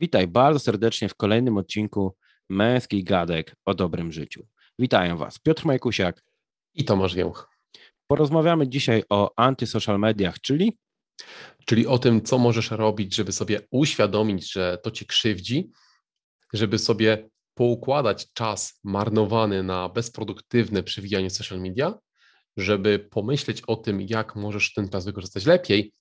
Witaj bardzo serdecznie w kolejnym odcinku Męskich Gadek o dobrym życiu. Witają Was Piotr Majkusiak i Tomasz Więch. Porozmawiamy dzisiaj o antysocial mediach, czyli czyli o tym, co możesz robić, żeby sobie uświadomić, że to cię krzywdzi, żeby sobie poukładać czas marnowany na bezproduktywne przewijanie social media, żeby pomyśleć o tym, jak możesz ten czas wykorzystać lepiej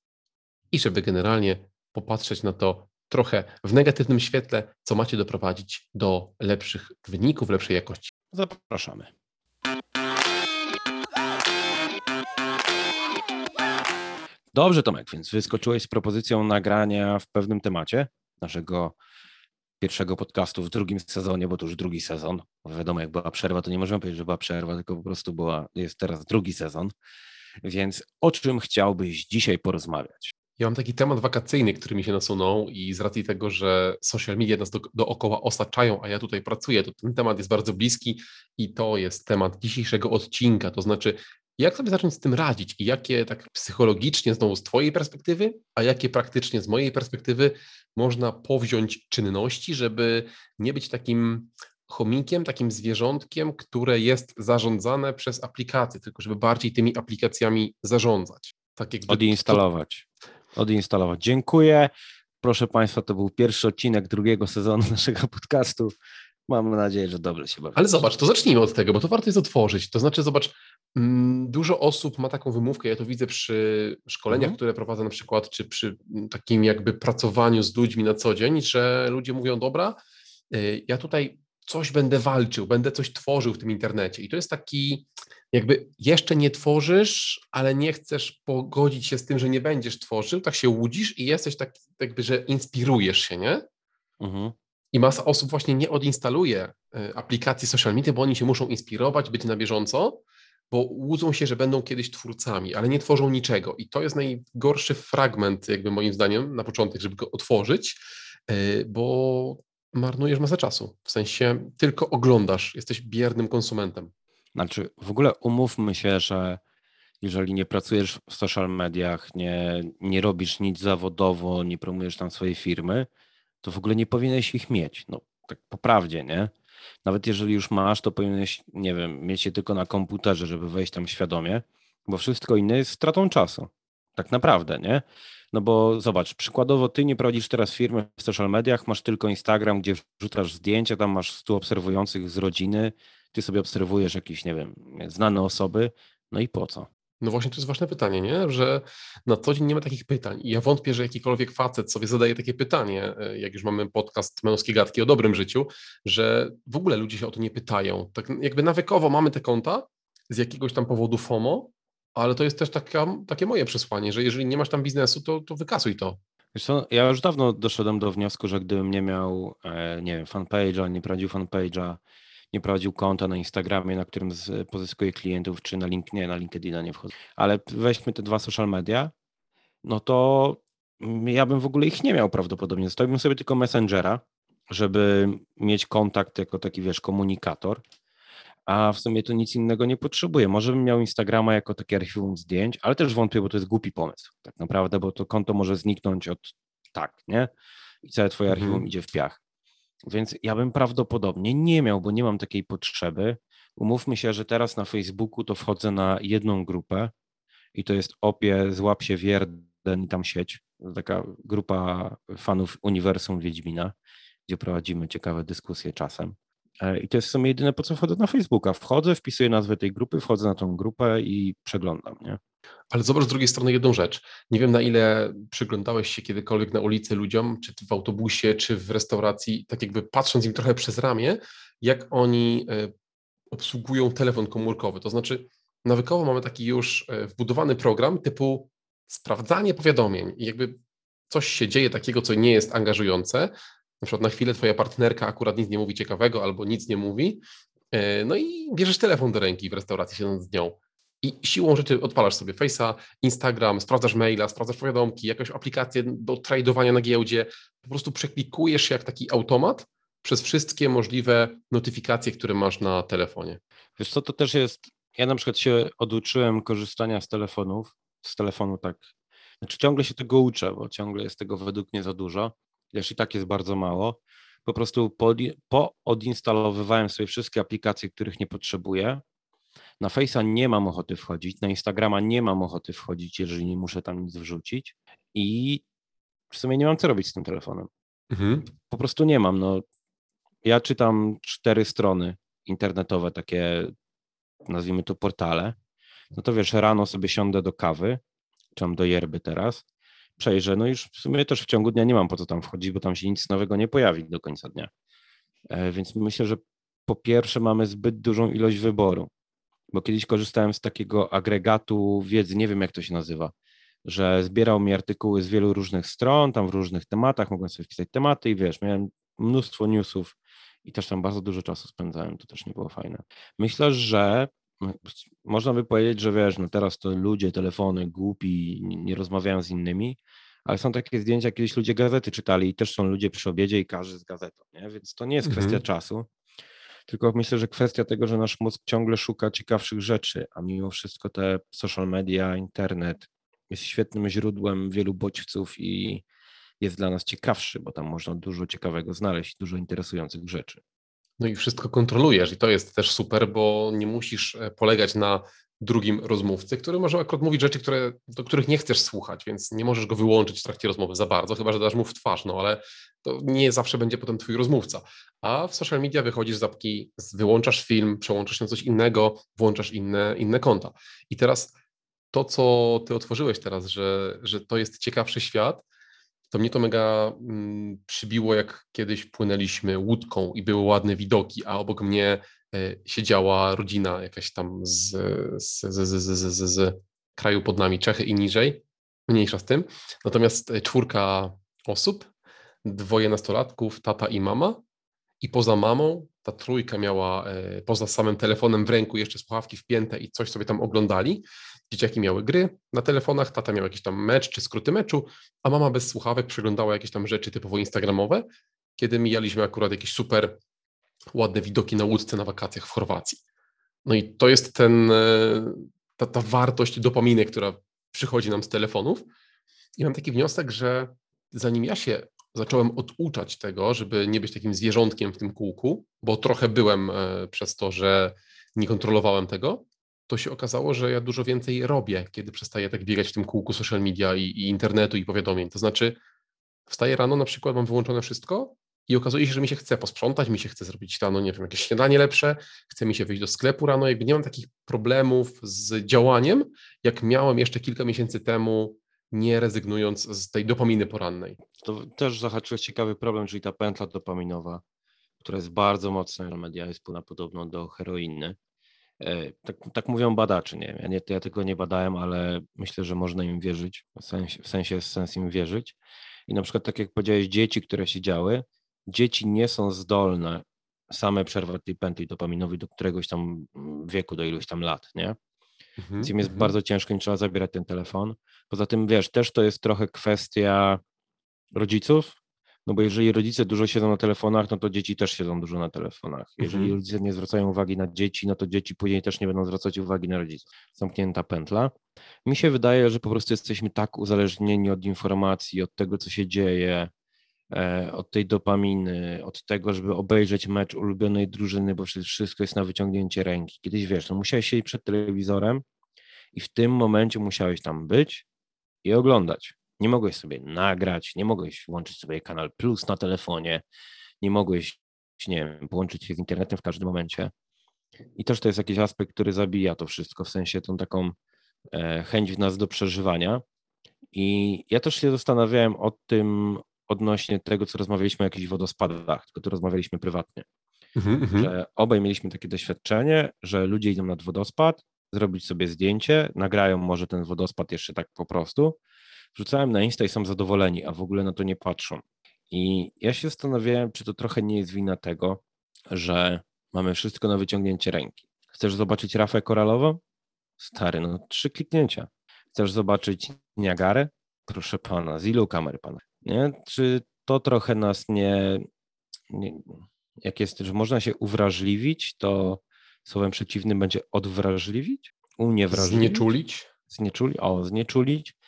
i żeby generalnie popatrzeć na to trochę w negatywnym świetle, co macie doprowadzić do lepszych wyników, lepszej jakości. Zapraszamy. Dobrze, Tomek, więc wyskoczyłeś z propozycją nagrania w pewnym temacie naszego pierwszego podcastu w drugim sezonie, bo to już drugi sezon. Wiadomo, jak była przerwa, to nie możemy powiedzieć, że była przerwa, tylko po prostu była, jest teraz drugi sezon. Więc o czym chciałbyś dzisiaj porozmawiać? Ja mam taki temat wakacyjny, który mi się nasunął i z racji tego, że social media nas do, dookoła osaczają, a ja tutaj pracuję, to ten temat jest bardzo bliski i to jest temat dzisiejszego odcinka, to znaczy jak sobie zacząć z tym radzić i jakie tak psychologicznie znowu z Twojej perspektywy, a jakie praktycznie z mojej perspektywy można powziąć czynności, żeby nie być takim chomikiem, takim zwierzątkiem, które jest zarządzane przez aplikacje, tylko żeby bardziej tymi aplikacjami zarządzać. Tak jakby Odinstalować. Odinstalować. Dziękuję. Proszę Państwa, to był pierwszy odcinek drugiego sezonu naszego podcastu. Mam nadzieję, że dobrze się bawi. Ale zobacz, to zacznijmy od tego, bo to warto jest otworzyć. To znaczy, zobacz, mm, dużo osób ma taką wymówkę, ja to widzę przy szkoleniach, mhm. które prowadzę na przykład, czy przy mm, takim jakby pracowaniu z ludźmi na co dzień, że ludzie mówią, dobra, y, ja tutaj coś będę walczył, będę coś tworzył w tym internecie. I to jest taki, jakby jeszcze nie tworzysz, ale nie chcesz pogodzić się z tym, że nie będziesz tworzył, tak się łudzisz i jesteś tak, jakby, że inspirujesz się, nie? Mhm. I masa osób właśnie nie odinstaluje y, aplikacji social media, bo oni się muszą inspirować, być na bieżąco, bo łudzą się, że będą kiedyś twórcami, ale nie tworzą niczego. I to jest najgorszy fragment, jakby moim zdaniem, na początek, żeby go otworzyć, y, bo marnujesz masę czasu. W sensie tylko oglądasz, jesteś biernym konsumentem. Znaczy, w ogóle umówmy się, że jeżeli nie pracujesz w social mediach, nie, nie robisz nic zawodowo, nie promujesz tam swojej firmy, to w ogóle nie powinieneś ich mieć. No, tak po prawdzie, nie? Nawet jeżeli już masz, to powinieneś, nie wiem, mieć je tylko na komputerze, żeby wejść tam świadomie, bo wszystko inne jest stratą czasu. Tak naprawdę, nie? No bo zobacz, przykładowo ty nie prowadzisz teraz firmy w social mediach, masz tylko Instagram, gdzie wrzucasz zdjęcia, tam masz 100 obserwujących z rodziny, ty sobie obserwujesz jakieś, nie wiem, znane osoby, no i po co? No właśnie to jest ważne pytanie, nie? że na co dzień nie ma takich pytań. I ja wątpię, że jakikolwiek facet sobie zadaje takie pytanie, e, jak już mamy podcast Męskie Gadki o dobrym życiu, że w ogóle ludzie się o to nie pytają. Tak jakby nawykowo mamy te konta z jakiegoś tam powodu FOMO, ale to jest też taka, takie moje przesłanie, że jeżeli nie masz tam biznesu, to, to wykasuj to. Co, ja już dawno doszedłem do wniosku, że gdybym nie miał, e, nie wiem, fanpage'a, nie prowadził fanpage'a, nie prowadził konta na Instagramie, na którym pozyskuję klientów, czy na, link, nie, na LinkedIna nie wchodzę. Ale weźmy te dwa social media, no to ja bym w ogóle ich nie miał prawdopodobnie. Zostawiłbym sobie tylko Messengera, żeby mieć kontakt jako taki, wiesz, komunikator, a w sumie to nic innego nie potrzebuję. Może bym miał Instagrama jako takie archiwum zdjęć, ale też wątpię, bo to jest głupi pomysł tak naprawdę, bo to konto może zniknąć od tak, nie? I całe twoje archiwum mhm. idzie w piach. Więc ja bym prawdopodobnie nie miał, bo nie mam takiej potrzeby. Umówmy się, że teraz na Facebooku to wchodzę na jedną grupę i to jest opie, złap się wierden i tam sieć. Taka grupa fanów Uniwersum Wiedźmina, gdzie prowadzimy ciekawe dyskusje czasem. E, I to jest w sumie jedyne, po co wchodzę na Facebooka. Wchodzę, wpisuję nazwę tej grupy, wchodzę na tą grupę i przeglądam, nie? Ale zobacz z drugiej strony jedną rzecz. Nie wiem, na ile przyglądałeś się kiedykolwiek na ulicy ludziom, czy w autobusie, czy w restauracji, tak jakby patrząc im trochę przez ramię, jak oni e, obsługują telefon komórkowy. To znaczy, nawykowo mamy taki już e, wbudowany program typu sprawdzanie powiadomień i jakby coś się dzieje takiego, co nie jest angażujące. Na przykład na chwilę twoja partnerka akurat nic nie mówi ciekawego albo nic nie mówi, e, no i bierzesz telefon do ręki w restauracji siedząc z nią. I siłą rzeczy odpalasz sobie Face'a, Instagram, sprawdzasz maila, sprawdzasz powiadomki, jakąś aplikację do tradowania na giełdzie. Po prostu przeklikujesz się jak taki automat przez wszystkie możliwe notyfikacje, które masz na telefonie. Wiesz co, to też jest, ja na przykład się oduczyłem korzystania z telefonów, z telefonu tak, znaczy ciągle się tego uczę, bo ciągle jest tego według mnie za dużo, wiesz, i tak jest bardzo mało. Po prostu poodinstalowywałem sobie wszystkie aplikacje, których nie potrzebuję. Na Face'a nie mam ochoty wchodzić, na Instagrama nie mam ochoty wchodzić, jeżeli nie muszę tam nic wrzucić. I w sumie nie mam co robić z tym telefonem. Mhm. Po prostu nie mam. No, ja czytam cztery strony internetowe, takie nazwijmy to portale. No to wiesz, rano sobie siądę do kawy, czy do yerby teraz, przejrzę, no już w sumie też w ciągu dnia nie mam po co tam wchodzić, bo tam się nic nowego nie pojawi do końca dnia. E, więc myślę, że po pierwsze mamy zbyt dużą ilość wyboru, bo kiedyś korzystałem z takiego agregatu wiedzy, nie wiem jak to się nazywa, że zbierał mi artykuły z wielu różnych stron, tam w różnych tematach, mogłem sobie wpisać tematy i wiesz, miałem mnóstwo newsów i też tam bardzo dużo czasu spędzałem, to też nie było fajne. Myślę, że można by powiedzieć, że wiesz, no teraz to ludzie, telefony, głupi, nie rozmawiają z innymi, ale są takie zdjęcia, kiedyś ludzie gazety czytali i też są ludzie przy obiedzie i każdy z gazetą, nie? więc to nie jest kwestia mhm. czasu, tylko myślę, że kwestia tego, że nasz mózg ciągle szuka ciekawszych rzeczy, a mimo wszystko te social media, internet jest świetnym źródłem wielu bodźców i jest dla nas ciekawszy, bo tam można dużo ciekawego znaleźć, dużo interesujących rzeczy. No i wszystko kontrolujesz i to jest też super, bo nie musisz e, polegać na drugim rozmówcy, który może akurat mówić rzeczy, które, do których nie chcesz słuchać, więc nie możesz go wyłączyć w trakcie rozmowy za bardzo, chyba że dasz mu w twarz, no ale to nie zawsze będzie potem twój rozmówca. A w social media wychodzisz z apki, wyłączasz film, przełączasz na coś innego, włączasz inne, inne konta. I teraz to, co ty otworzyłeś teraz, że, że to jest ciekawszy świat, to mnie to mega mm, przybiło, jak kiedyś płynęliśmy łódką i były ładne widoki, a obok mnie e, siedziała rodzina jakaś tam z, z, z, z, z, z, kraju pod nami, Czechy i niżej, mniejsza z tym. Natomiast e, czwórka osób, dwoje nastolatków, tata i mama, i poza mamą ta trójka miała, e, poza samym telefonem w ręku, jeszcze słuchawki wpięte i coś sobie tam oglądali. Dzieciaki miały gry na telefonach, tata miał jakiś tam mecz czy skróty meczu, a mama bez słuchawek przeglądała jakieś tam rzeczy typowo instagramowe, kiedy mijaliśmy akurat jakieś super ładne widoki na łódce na wakacjach w Chorwacji. No i to jest ten, e, ta, ta wartość dopaminy, która przychodzi nam z telefonów. I mam taki wniosek, że zanim ja się zacząłem oduczać tego, żeby nie być takim zwierzątkiem w tym kółku, bo trochę byłem e, przez to, że nie kontrolowałem tego, to się okazało, że ja dużo więcej robię, kiedy przestaję tak biegać w tym kółku social media i, i internetu i powiadomień. To znaczy, wstaję rano, na przykład mam wyłączone wszystko i okazuje się, że mi się chce posprzątać, mi się chce zrobić rano, nie wiem, jakieś śniadanie lepsze, chce mi się wyjść do sklepu rano, jakby nie mam takich problemów z działaniem, jak miałem jeszcze kilka miesięcy temu, nie rezygnując z tej dopaminy porannej. To też zahaczyłeś ciekawy problem, czyli ta pętla dopaminowa, która jest bardzo mocna, media jest podobno do heroiny. E, tak, tak mówią badacze, nie? Ja, nie, ja tego nie badałem, ale myślę, że można im wierzyć, w sensie, w sensie jest sens im wierzyć. I na przykład, tak jak powiedziałeś, dzieci, które siedziały, dzieci nie są zdolne same przerwać tej pętli dopaminowej do któregoś tam wieku, do iluś tam lat, nie? Mhm, Więc im jest mhm. bardzo ciężko, im trzeba zabierać ten telefon. Poza tym, wiesz, też to jest trochę kwestia rodziców, no bo jeżeli rodzice dużo siedzą na telefonach, no to dzieci też siedzą dużo na telefonach. Jeżeli mhm. rodzice nie zwracają uwagi na dzieci, no to dzieci później też nie będą zwracać uwagi na rodziców. Zamknięta pętla. Mi się wydaje, że po prostu jesteśmy tak uzależnieni od informacji, od tego, co się dzieje, e, od tej dopaminy, od tego, żeby obejrzeć mecz ulubionej drużyny, bo wszystko jest na wyciągnięcie ręki. Kiedyś wiesz, no musiałeś siedzieć przed telewizorem i w tym momencie musiałeś tam być i oglądać. Nie mogłeś sobie nagrać, nie mogłeś włączyć sobie kanal Plus na telefonie, nie mogłeś, nie wiem, połączyć się z internetem w każdym momencie. I też to jest jakiś aspekt, który zabija to wszystko, w sensie tą taką e, chęć w nas do przeżywania. I ja też się zastanawiałem o tym odnośnie tego, co rozmawialiśmy o jakichś wodospadach, tylko tu rozmawialiśmy prywatnie. Mm -hmm. Że obaj mieliśmy takie doświadczenie, że ludzie idą nad wodospad, zrobić sobie zdjęcie, nagrają może ten wodospad jeszcze tak po prostu, wrzucałem na Insta i są zadowoleni, a w ogóle na to nie patrzą. I ja się zastanawiałem, czy to trochę nie jest wina tego, że mamy wszystko na wyciągnięcie ręki. Chcesz zobaczyć rafę koralową? Stary, no trzy kliknięcia. Chcesz zobaczyć Niagarę? Proszę pana, z ilu kamer pana? Nie? Czy to trochę nas nie, nie jak jest, że można się uwrażliwić, to słowem przeciwnym będzie odwrażliwić? Uniewrażliwić? Znieczulić? Znieczuli, o, znieczulić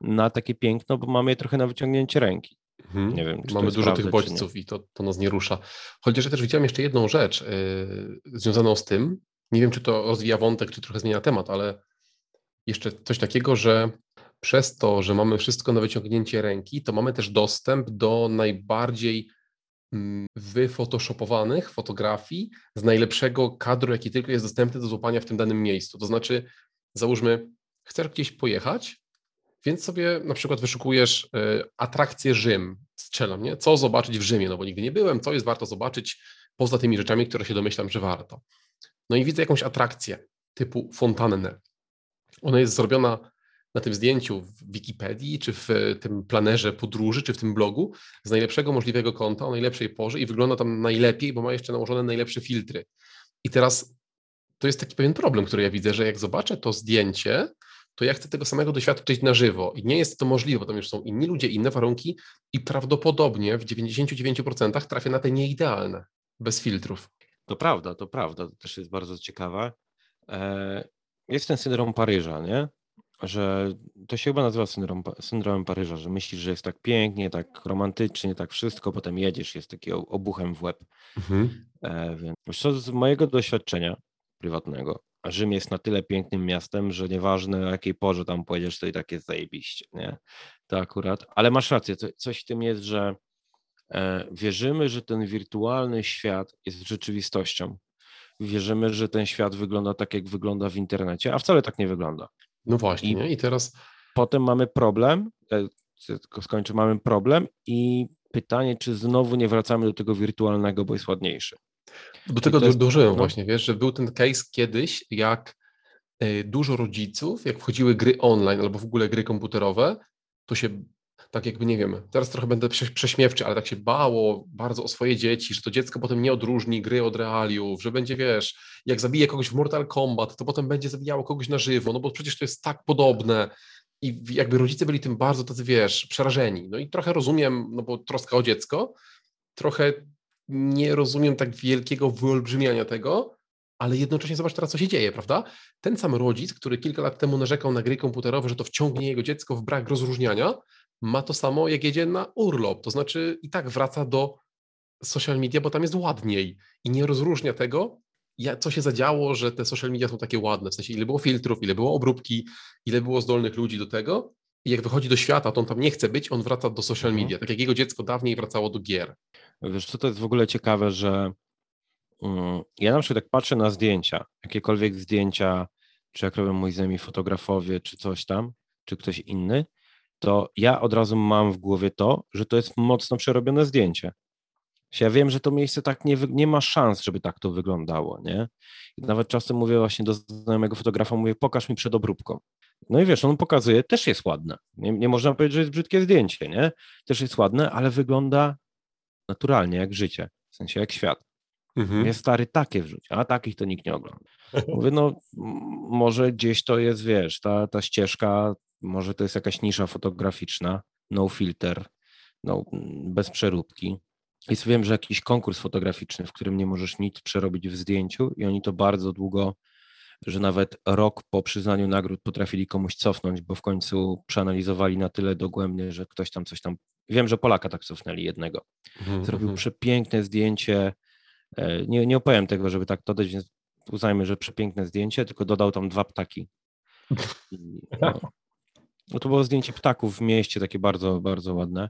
na takie piękno, bo mamy je trochę na wyciągnięcie ręki. Mhm. Nie wiem, Mamy dużo prawda, tych bodźców i to, to nas nie rusza. Chociaż ja też widziałem jeszcze jedną rzecz yy, związaną z tym. Nie wiem, czy to rozwija wątek, czy trochę zmienia temat, ale jeszcze coś takiego, że przez to, że mamy wszystko na wyciągnięcie ręki, to mamy też dostęp do najbardziej mm, wyfotoshopowanych fotografii z najlepszego kadru, jaki tylko jest dostępny do złapania w tym danym miejscu. To znaczy, załóżmy, chcesz gdzieś pojechać, więc sobie na przykład wyszukujesz y, atrakcję Rzym, strzelam, nie? Co zobaczyć w Rzymie, no bo nigdy nie byłem, co jest warto zobaczyć poza tymi rzeczami, które się domyślam, że warto. No i widzę jakąś atrakcję typu fontannę. Ona jest zrobiona na tym zdjęciu w Wikipedii, czy w tym planerze podróży, czy w tym blogu z najlepszego możliwego kąta, o najlepszej porze i wygląda tam najlepiej, bo ma jeszcze nałożone najlepsze filtry. I teraz to jest taki pewien problem, który ja widzę, że jak zobaczę to zdjęcie, to ja chcę tego samego doświadczyć na żywo i nie jest to możliwe, bo tam już są inni ludzie, inne warunki i prawdopodobnie w 99% trafię na te nieidealne, bez filtrów. To prawda, to prawda, to też jest bardzo ciekawe. E, jest ten syndrom Paryża, nie? Że to się chyba nazywa syndrom, syndromem Paryża, że myślisz, że jest tak pięknie, tak romantycznie, tak wszystko, potem jedziesz, jest taki obuchem w łeb. Mhm. E, więc co z mojego doświadczenia prywatnego, Rzym jest na tyle pięknym miastem, że nieważne o jakiej porze tam pojedziesz, to i tak jest zajebiście, nie? To akurat, ale masz rację, coś w tym jest, że e, wierzymy, że ten wirtualny świat jest rzeczywistością. Wierzymy, że ten świat wygląda tak, jak wygląda w internecie, a wcale tak nie wygląda. No właśnie, I? I teraz... Potem mamy problem, e, tylko skończę, mamy problem i pytanie, czy znowu nie wracamy do tego wirtualnego, bo jest ładniejszy. Do tego jest, dążyłem no. właśnie, wiesz, że był ten case kiedyś, jak e, dużo rodziców, jak wchodziły gry online albo w ogóle gry komputerowe, to się tak jakby, nie wiem, teraz trochę będę prześmiewczy, ale tak się bało bardzo o swoje dzieci, że to dziecko potem nie odróżni gry od realiów, że będzie, wiesz, jak zabije kogoś w Mortal Kombat, to potem będzie zabijało kogoś na żywo, no bo przecież to jest tak podobne i jakby rodzice byli tym bardzo tacy, wiesz, przerażeni. No i trochę rozumiem, no bo troska o dziecko, trochę nie rozumiem tak wielkiego wyolbrzymiania tego, ale jednocześnie zobacz teraz, co się dzieje, prawda? Ten sam rodzic, który kilka lat temu narzekał na gry komputerowe, że to wciągnie jego dziecko w brak rozróżniania, ma to samo, jak jedzie na urlop. To znaczy i tak wraca do social media, bo tam jest ładniej i nie rozróżnia tego, co się zadziało, że te social media są takie ładne. W sensie, ile było filtrów, ile było obróbki, ile było zdolnych ludzi do tego. I jak wychodzi do świata, to on tam nie chce być, on wraca do social mhm. media. Tak jak jego dziecko dawniej wracało do gier. Wiesz, co to jest w ogóle ciekawe, że um, ja na przykład jak patrzę na zdjęcia, jakiekolwiek zdjęcia, czy jak robią moi znajomi fotografowie, czy coś tam, czy ktoś inny, to ja od razu mam w głowie to, że to jest mocno przerobione zdjęcie. Ja wiem, że to miejsce tak nie, nie ma szans, żeby tak to wyglądało, nie? I nawet czasem mówię właśnie do znajomego fotografa, mówię, pokaż mi przed obróbką. No i wiesz, on pokazuje, też jest ładne. Nie, nie można powiedzieć, że jest brzydkie zdjęcie, nie? Też jest ładne, ale wygląda naturalnie, jak życie, w sensie jak świat. Mhm. Jest stary takie wrzuć, a takich to nikt nie ogląda. Mówię, no może gdzieś to jest, wiesz, ta, ta ścieżka, może to jest jakaś nisza fotograficzna, no filter, no, bez przeróbki. I wiem, że jakiś konkurs fotograficzny, w którym nie możesz nic przerobić w zdjęciu i oni to bardzo długo, że nawet rok po przyznaniu nagród potrafili komuś cofnąć, bo w końcu przeanalizowali na tyle dogłębnie, że ktoś tam coś tam Wiem, że Polaka tak cofnęli jednego. Mhm, Zrobił mhm. przepiękne zdjęcie. E, nie, nie opowiem tego, żeby tak dodać, więc uznajmy, że przepiękne zdjęcie, tylko dodał tam dwa ptaki. No. no to było zdjęcie ptaków w mieście, takie bardzo, bardzo ładne.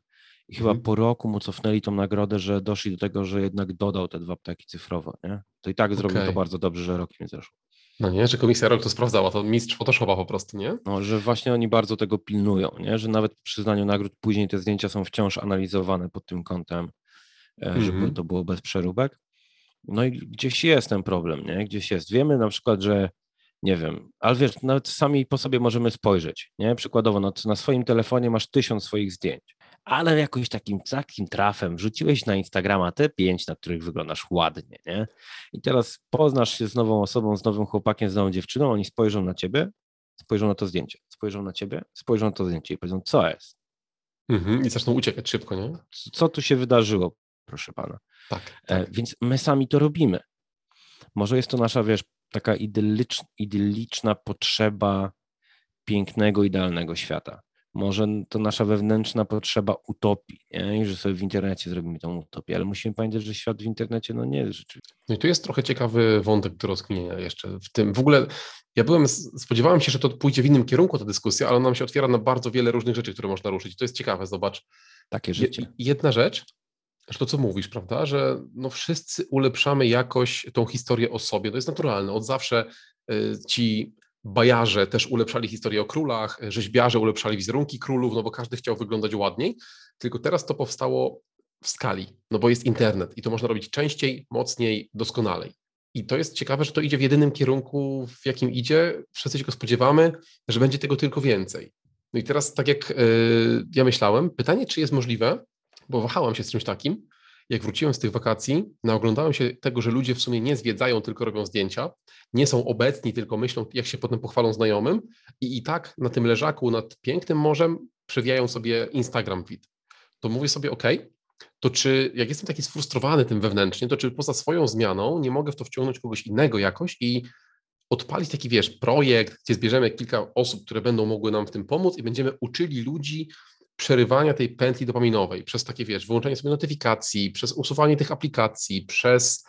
I chyba mhm. po roku mu cofnęli tą nagrodę, że doszli do tego, że jednak dodał te dwa ptaki cyfrowo. Nie? To i tak zrobił okay. to bardzo dobrze, że rok mi zeszło. No nie, że komisja rok to sprawdzała, to mistrz Photoshopa po prostu, nie? No, że właśnie oni bardzo tego pilnują, nie? Że nawet przy przyznaniu nagród później te zdjęcia są wciąż analizowane pod tym kątem, mm -hmm. żeby mhm. to było bez przeróbek. No i gdzieś jest ten problem, nie? Gdzieś jest. Wiemy na przykład, że nie wiem, ale wiesz, nawet sami po sobie możemy spojrzeć, nie? Przykładowo, no, na swoim telefonie masz tysiąc swoich zdjęć ale jakoś takim, takim trafem wrzuciłeś na Instagrama te pięć, na których wyglądasz ładnie, nie? I teraz poznasz się z nową osobą, z nowym chłopakiem, z nową dziewczyną, oni spojrzą na ciebie, spojrzą na to zdjęcie, spojrzą na ciebie, spojrzą na to zdjęcie i powiedzą, co jest? Mhm, I zaczną uciekać szybko, nie? Co tu się wydarzyło, proszę pana? Tak, e, tak. więc my sami to robimy. Może jest to nasza, wiesz, taka idyllicz, idylliczna potrzeba pięknego, idealnego świata może to nasza wewnętrzna potrzeba utopii, nie? I że sobie w internecie zrobimy tą utopię, ale musimy pamiętać, że świat w internecie no nie jest rzeczywiście. No i tu jest trochę ciekawy wątek do rozkminienia jeszcze w tym. W ogóle ja byłem, spodziewałem się, że to pójdzie w innym kierunku ta dyskusja, ale ona nam się otwiera na bardzo wiele różnych rzeczy, które można ruszyć. To jest ciekawe, zobacz. Takie życie. Jedna rzecz, że to co mówisz, prawda, że no wszyscy ulepszamy jakoś tą historię o sobie, to jest naturalne. Od zawsze y, ci bajarze też ulepszali historię o królach, rzeźbiarze ulepszali wizerunki królów, no bo każdy chciał wyglądać ładniej, tylko teraz to powstało w skali, no bo jest internet i to można robić częściej, mocniej, doskonalej. I to jest ciekawe, że to idzie w jedynym kierunku, w jakim idzie. Wszyscy się go spodziewamy, że będzie tego tylko więcej. No i teraz, tak jak yy, ja myślałem, pytanie, czy jest możliwe, bo wahałam się z czymś takim, jak wróciłem z tych wakacji, naoglądałem się tego, że ludzie w sumie nie zwiedzają, tylko robią zdjęcia, nie są obecni, tylko myślą, jak się potem pochwalą znajomym i i tak na tym leżaku nad pięknym morzem przewijają sobie Instagram feed. To mówię sobie, ok, to czy jak jestem taki sfrustrowany tym wewnętrznie, to czy poza swoją zmianą nie mogę w to wciągnąć kogoś innego jakoś i odpalić taki, wiesz, projekt, gdzie zbierzemy kilka osób, które będą mogły nam w tym pomóc i będziemy uczyli ludzi przerywania tej pętli dopaminowej przez takie, wiesz, wyłączenie sobie notyfikacji, przez usuwanie tych aplikacji, przez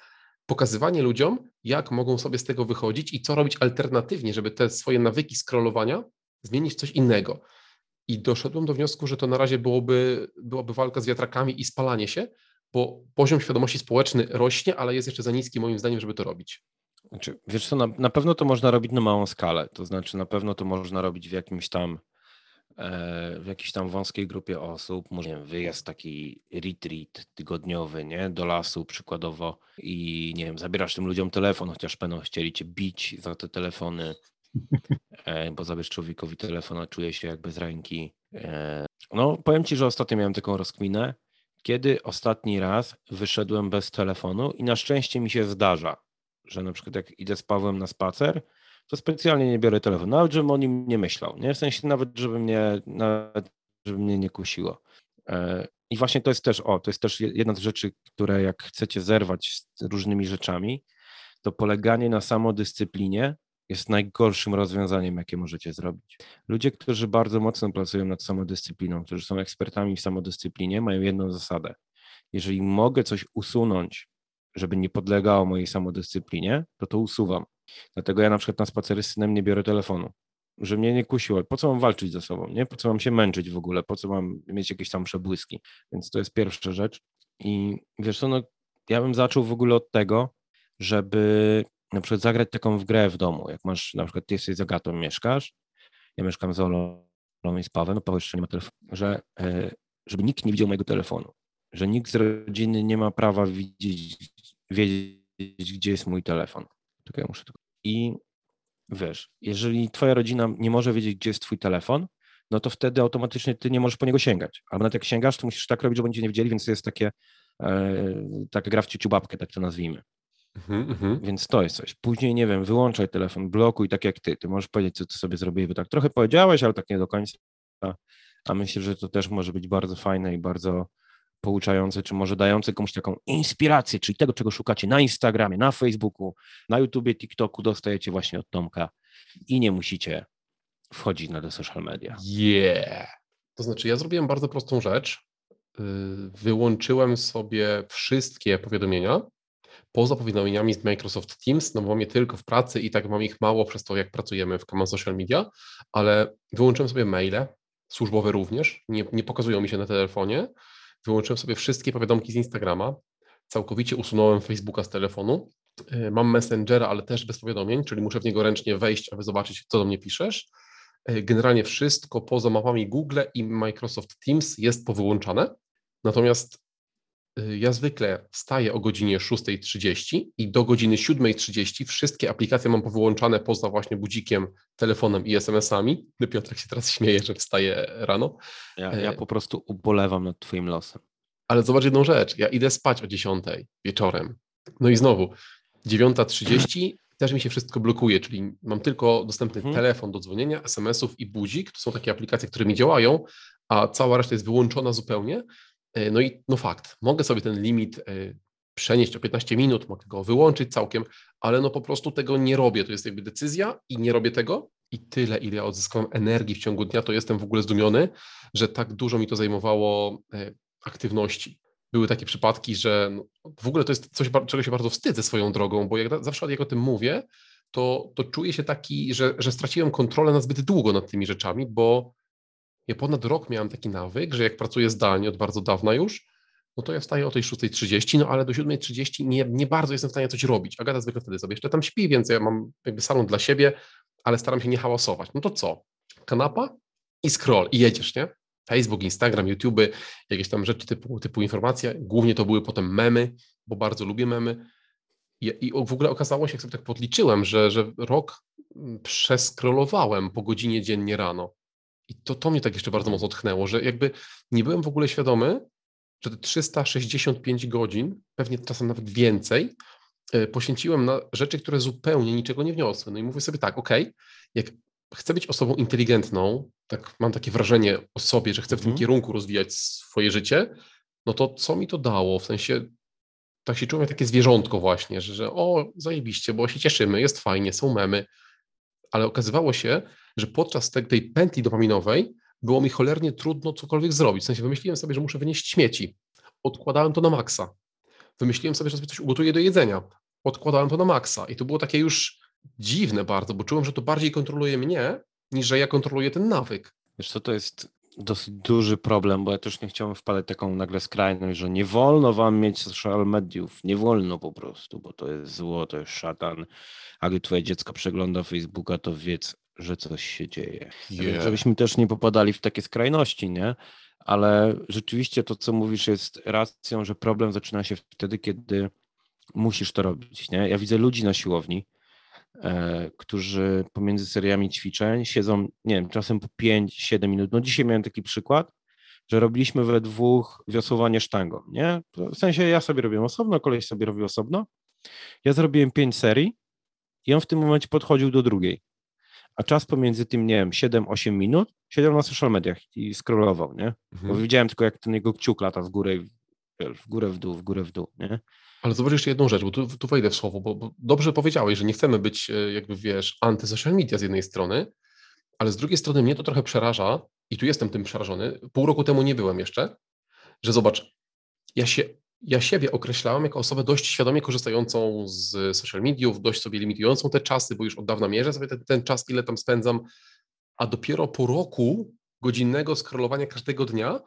pokazywanie ludziom, jak mogą sobie z tego wychodzić i co robić alternatywnie, żeby te swoje nawyki scrollowania zmienić w coś innego. I doszedłem do wniosku, że to na razie byłoby, byłaby walka z wiatrakami i spalanie się, bo poziom świadomości społeczny rośnie, ale jest jeszcze za niski moim zdaniem, żeby to robić. Znaczy, wiesz co, na, na pewno to można robić na małą skalę, to znaczy na pewno to można robić w jakimś tam w jakiejś tam wąskiej grupie osób, może wiem, wyjazd taki retreat tygodniowy, nie, do lasu przykładowo i nie wiem, zabierasz tym ludziom telefon, chociaż będą chcieli cię bić za te telefony, e, bo zabierz człowiekowi telefon, a czuje się jak bez ręki. E, no, powiem ci, że ostatnio miałem taką rozkminę, kiedy ostatni raz wyszedłem bez telefonu i na szczęście mi się zdarza, że na przykład jak idę z Pawłem na spacer, to specjalnie nie biorę telefonu, nawet żebym o nim nie myślał, nie? W sensie nawet, żeby mnie, nawet, żeby mnie nie kusiło. E, I właśnie to jest też, o, to jest też jedna z rzeczy, które jak chcecie zerwać z różnymi rzeczami, to poleganie na samodyscyplinie jest najgorszym rozwiązaniem, jakie możecie zrobić. Ludzie, którzy bardzo mocno pracują nad samodyscypliną, którzy są ekspertami w samodyscyplinie, mają jedną zasadę. Jeżeli mogę coś usunąć, żeby nie podlegało mojej samodyscyplinie, to to usuwam. Dlatego ja na przykład na spacery z synem nie biorę telefonu, że mnie nie kusiło. Po co mam walczyć ze sobą, nie? Po co mam się męczyć w ogóle? Po co mam mieć jakieś tam przebłyski? Więc to jest pierwsza rzecz. I wiesz co, no, ja bym zaczął w ogóle od tego, żeby na przykład zagrać taką w grę w domu. Jak masz, na przykład ty jesteś z Agatą, mieszkasz, ja mieszkam z Olą i z Pawem, no Paweł jeszcze nie ma telefonu, że e, żeby nikt nie widział mojego telefonu, że nikt z rodziny nie ma prawa widzieć, wiedzieć, gdzie jest mój telefon. Czekaj, muszę tylko. I wiesz, jeżeli twoja rodzina nie może wiedzieć, gdzie jest twój telefon, no to wtedy automatycznie ty nie możesz po niego sięgać. Albo nawet jak sięgasz, to musisz tak robić, żeby oni nie widzieli, więc to jest takie, e, taka gra w ciuciu babkę, tak to nazwijmy. Mhm, mhm. Więc to jest coś. Później, nie wiem, wyłączaj telefon, blokuj tak jak ty. Ty możesz powiedzieć, co ty sobie zrobiłeś, bo tak trochę powiedziałeś, ale tak nie do końca. A myślę, że to też może być bardzo fajne i bardzo pouczające, czy może dające komuś taką inspirację, czyli tego, czego szukacie na Instagramie, na Facebooku, na YouTubie, TikToku, dostajecie właśnie od Tomka i nie musicie wchodzić na te social media. Yeah! To znaczy, ja zrobiłem bardzo prostą rzecz. Y, wyłączyłem sobie wszystkie powiadomienia poza powiadomieniami z Microsoft Teams, no bo mam je tylko w pracy i tak mam ich mało przez to, jak pracujemy w Command Social Media, ale wyłączyłem sobie maile, służbowe również, nie, nie pokazują mi się na telefonie, Wyłączyłem sobie wszystkie powiadomki z Instagrama, całkowicie usunąłem Facebooka z telefonu. E, mam Messengera, ale też bez powiadomień, czyli muszę w niego ręcznie wejść, aby zobaczyć, co do mnie piszesz. E, generalnie wszystko poza mapami Google i Microsoft Teams jest powyłączane. Natomiast ja zwykle wstaję o godzinie 6.30 i do godziny 7.30 wszystkie aplikacje mam powyłączane poza właśnie budzikiem, telefonem i SMS-ami. Piotrek się teraz śmieje, że wstaje rano. Ja, ja e, po prostu ubolewam nad twoim losem. Ale zobacz jedną rzecz, ja idę spać o 10 wieczorem. No i znowu, 9.30 też mi się wszystko blokuje, czyli mam tylko dostępny hmm. telefon do dzwonienia, SMS-ów i budzik. To są takie aplikacje, które mi działają, a cała reszta jest wyłączona zupełnie. E, no i no fakt, mogę sobie ten limit e, przenieść o 15 minut, mogę go wyłączyć całkiem, ale no po prostu tego nie robię. To jest jakby decyzja i nie robię tego. i tyle, ile ja odzyskałem energii w ciągu dnia, to jestem w ogóle zdumiony, że tak dużo mi to zajmowało e, aktywności. Były takie przypadki, że no, w ogóle to jest coś, czego się bardzo wstydzę swoją drogą, bo jak zawsze jak o tym mówię, to, to czuję się taki, że, że straciłem kontrolę na zbyt długo nad tymi rzeczami, bo ja ponad rok miałem taki nawyk, że jak pracuję zdalnie od bardzo dawna już, no to ja wstaję o tej 6.30, no ale do 7.30 nie, nie bardzo jestem w stanie coś robić. Agata zwykle wtedy sobie jeszcze tam śpi, więc ja mam jakby salon dla siebie, ale staram się nie hałasować. No to co? Kanapa i scroll i jedziesz, nie? Facebook, Instagram, YouTube, jakieś tam rzeczy typu, typu informacje. Głównie to były potem memy, bo bardzo lubię memy. I, I, w ogóle okazało się, jak sobie tak podliczyłem, że, że rok mm, przeskrolowałem po godzinie dziennie rano. I to, to mnie tak jeszcze bardzo mocno tchnęło, że jakby nie byłem w ogóle świadomy, że te 365 godzin, pewnie czasem nawet więcej, e, poświęciłem na rzeczy, które zupełnie niczego nie wniosły. No i mówię sobie tak, ok, jak chcę być osobą inteligentną, tak mam takie wrażenie o sobie, że chcę w tym mhm. kierunku rozwijać swoje życie, no to co mi to dało? W sensie tak się czułem jak takie zwierzątko właśnie, że, że o, zajebiście, bo się cieszymy, jest fajnie, są memy, ale okazywało się, że podczas tej, tej pętli dopaminowej było mi cholernie trudno cokolwiek zrobić. W sensie wymyśliłem sobie, że muszę wynieść śmieci. Odkładałem to na maksa. Wymyśliłem sobie, że sobie coś ugotuję do jedzenia. Odkładałem to na maksa. I to było takie już dziwne bardzo, bo czułem, że to bardziej kontroluje mnie, niż że ja kontroluję ten nawyk. Wiesz co, to jest dosyć duży problem, bo ja też nie chciałem wpadać taką nagle skrajność, że nie wolno wam mieć social mediów, nie wolno po prostu, bo to jest zło, to jest szatan, a gdy twoje dziecko przegląda Facebooka, to wiedz, że coś się dzieje. Yeah. Żebyśmy też nie popadali w takie skrajności, nie? Ale rzeczywiście to, co mówisz, jest racją, że problem zaczyna się wtedy, kiedy musisz to robić, nie? Ja widzę ludzi na siłowni, e, którzy pomiędzy seriami ćwiczeń siedzą, nie wiem, czasem po 5-7 minut. No dzisiaj miałem taki przykład, że robiliśmy we dwóch wiosłowanie sztangą, nie? W sensie ja sobie robiłem osobno, koleś sobie robił osobno. Ja zrobiłem 5 serii i on w tym momencie podchodził do drugiej a czas pomiędzy tym, nie wiem, 7-8 minut siedział na social mediach i scrollował, nie? Mhm. Bo widziałem tylko, jak ten jego kciuk lata w górę, w górę, w dół, w górę, w dół, nie? Ale zobacz jeszcze jedną rzecz, bo tu, tu wejdę w słowo, bo, bo dobrze powiedziałeś, że nie chcemy być, e, jakby wiesz, anty-social media z jednej strony, ale z drugiej strony mnie to trochę przeraża i tu jestem tym przerażony. Pół roku temu nie byłem jeszcze, że zobacz, ja się ja siebie określałem jako osobę dość świadomie korzystającą z social mediów, dość sobie limitującą te czasy, bo już od dawna mierzę sobie ten, ten czas, ile tam spędzam, a dopiero po roku godzinnego scrollowania każdego dnia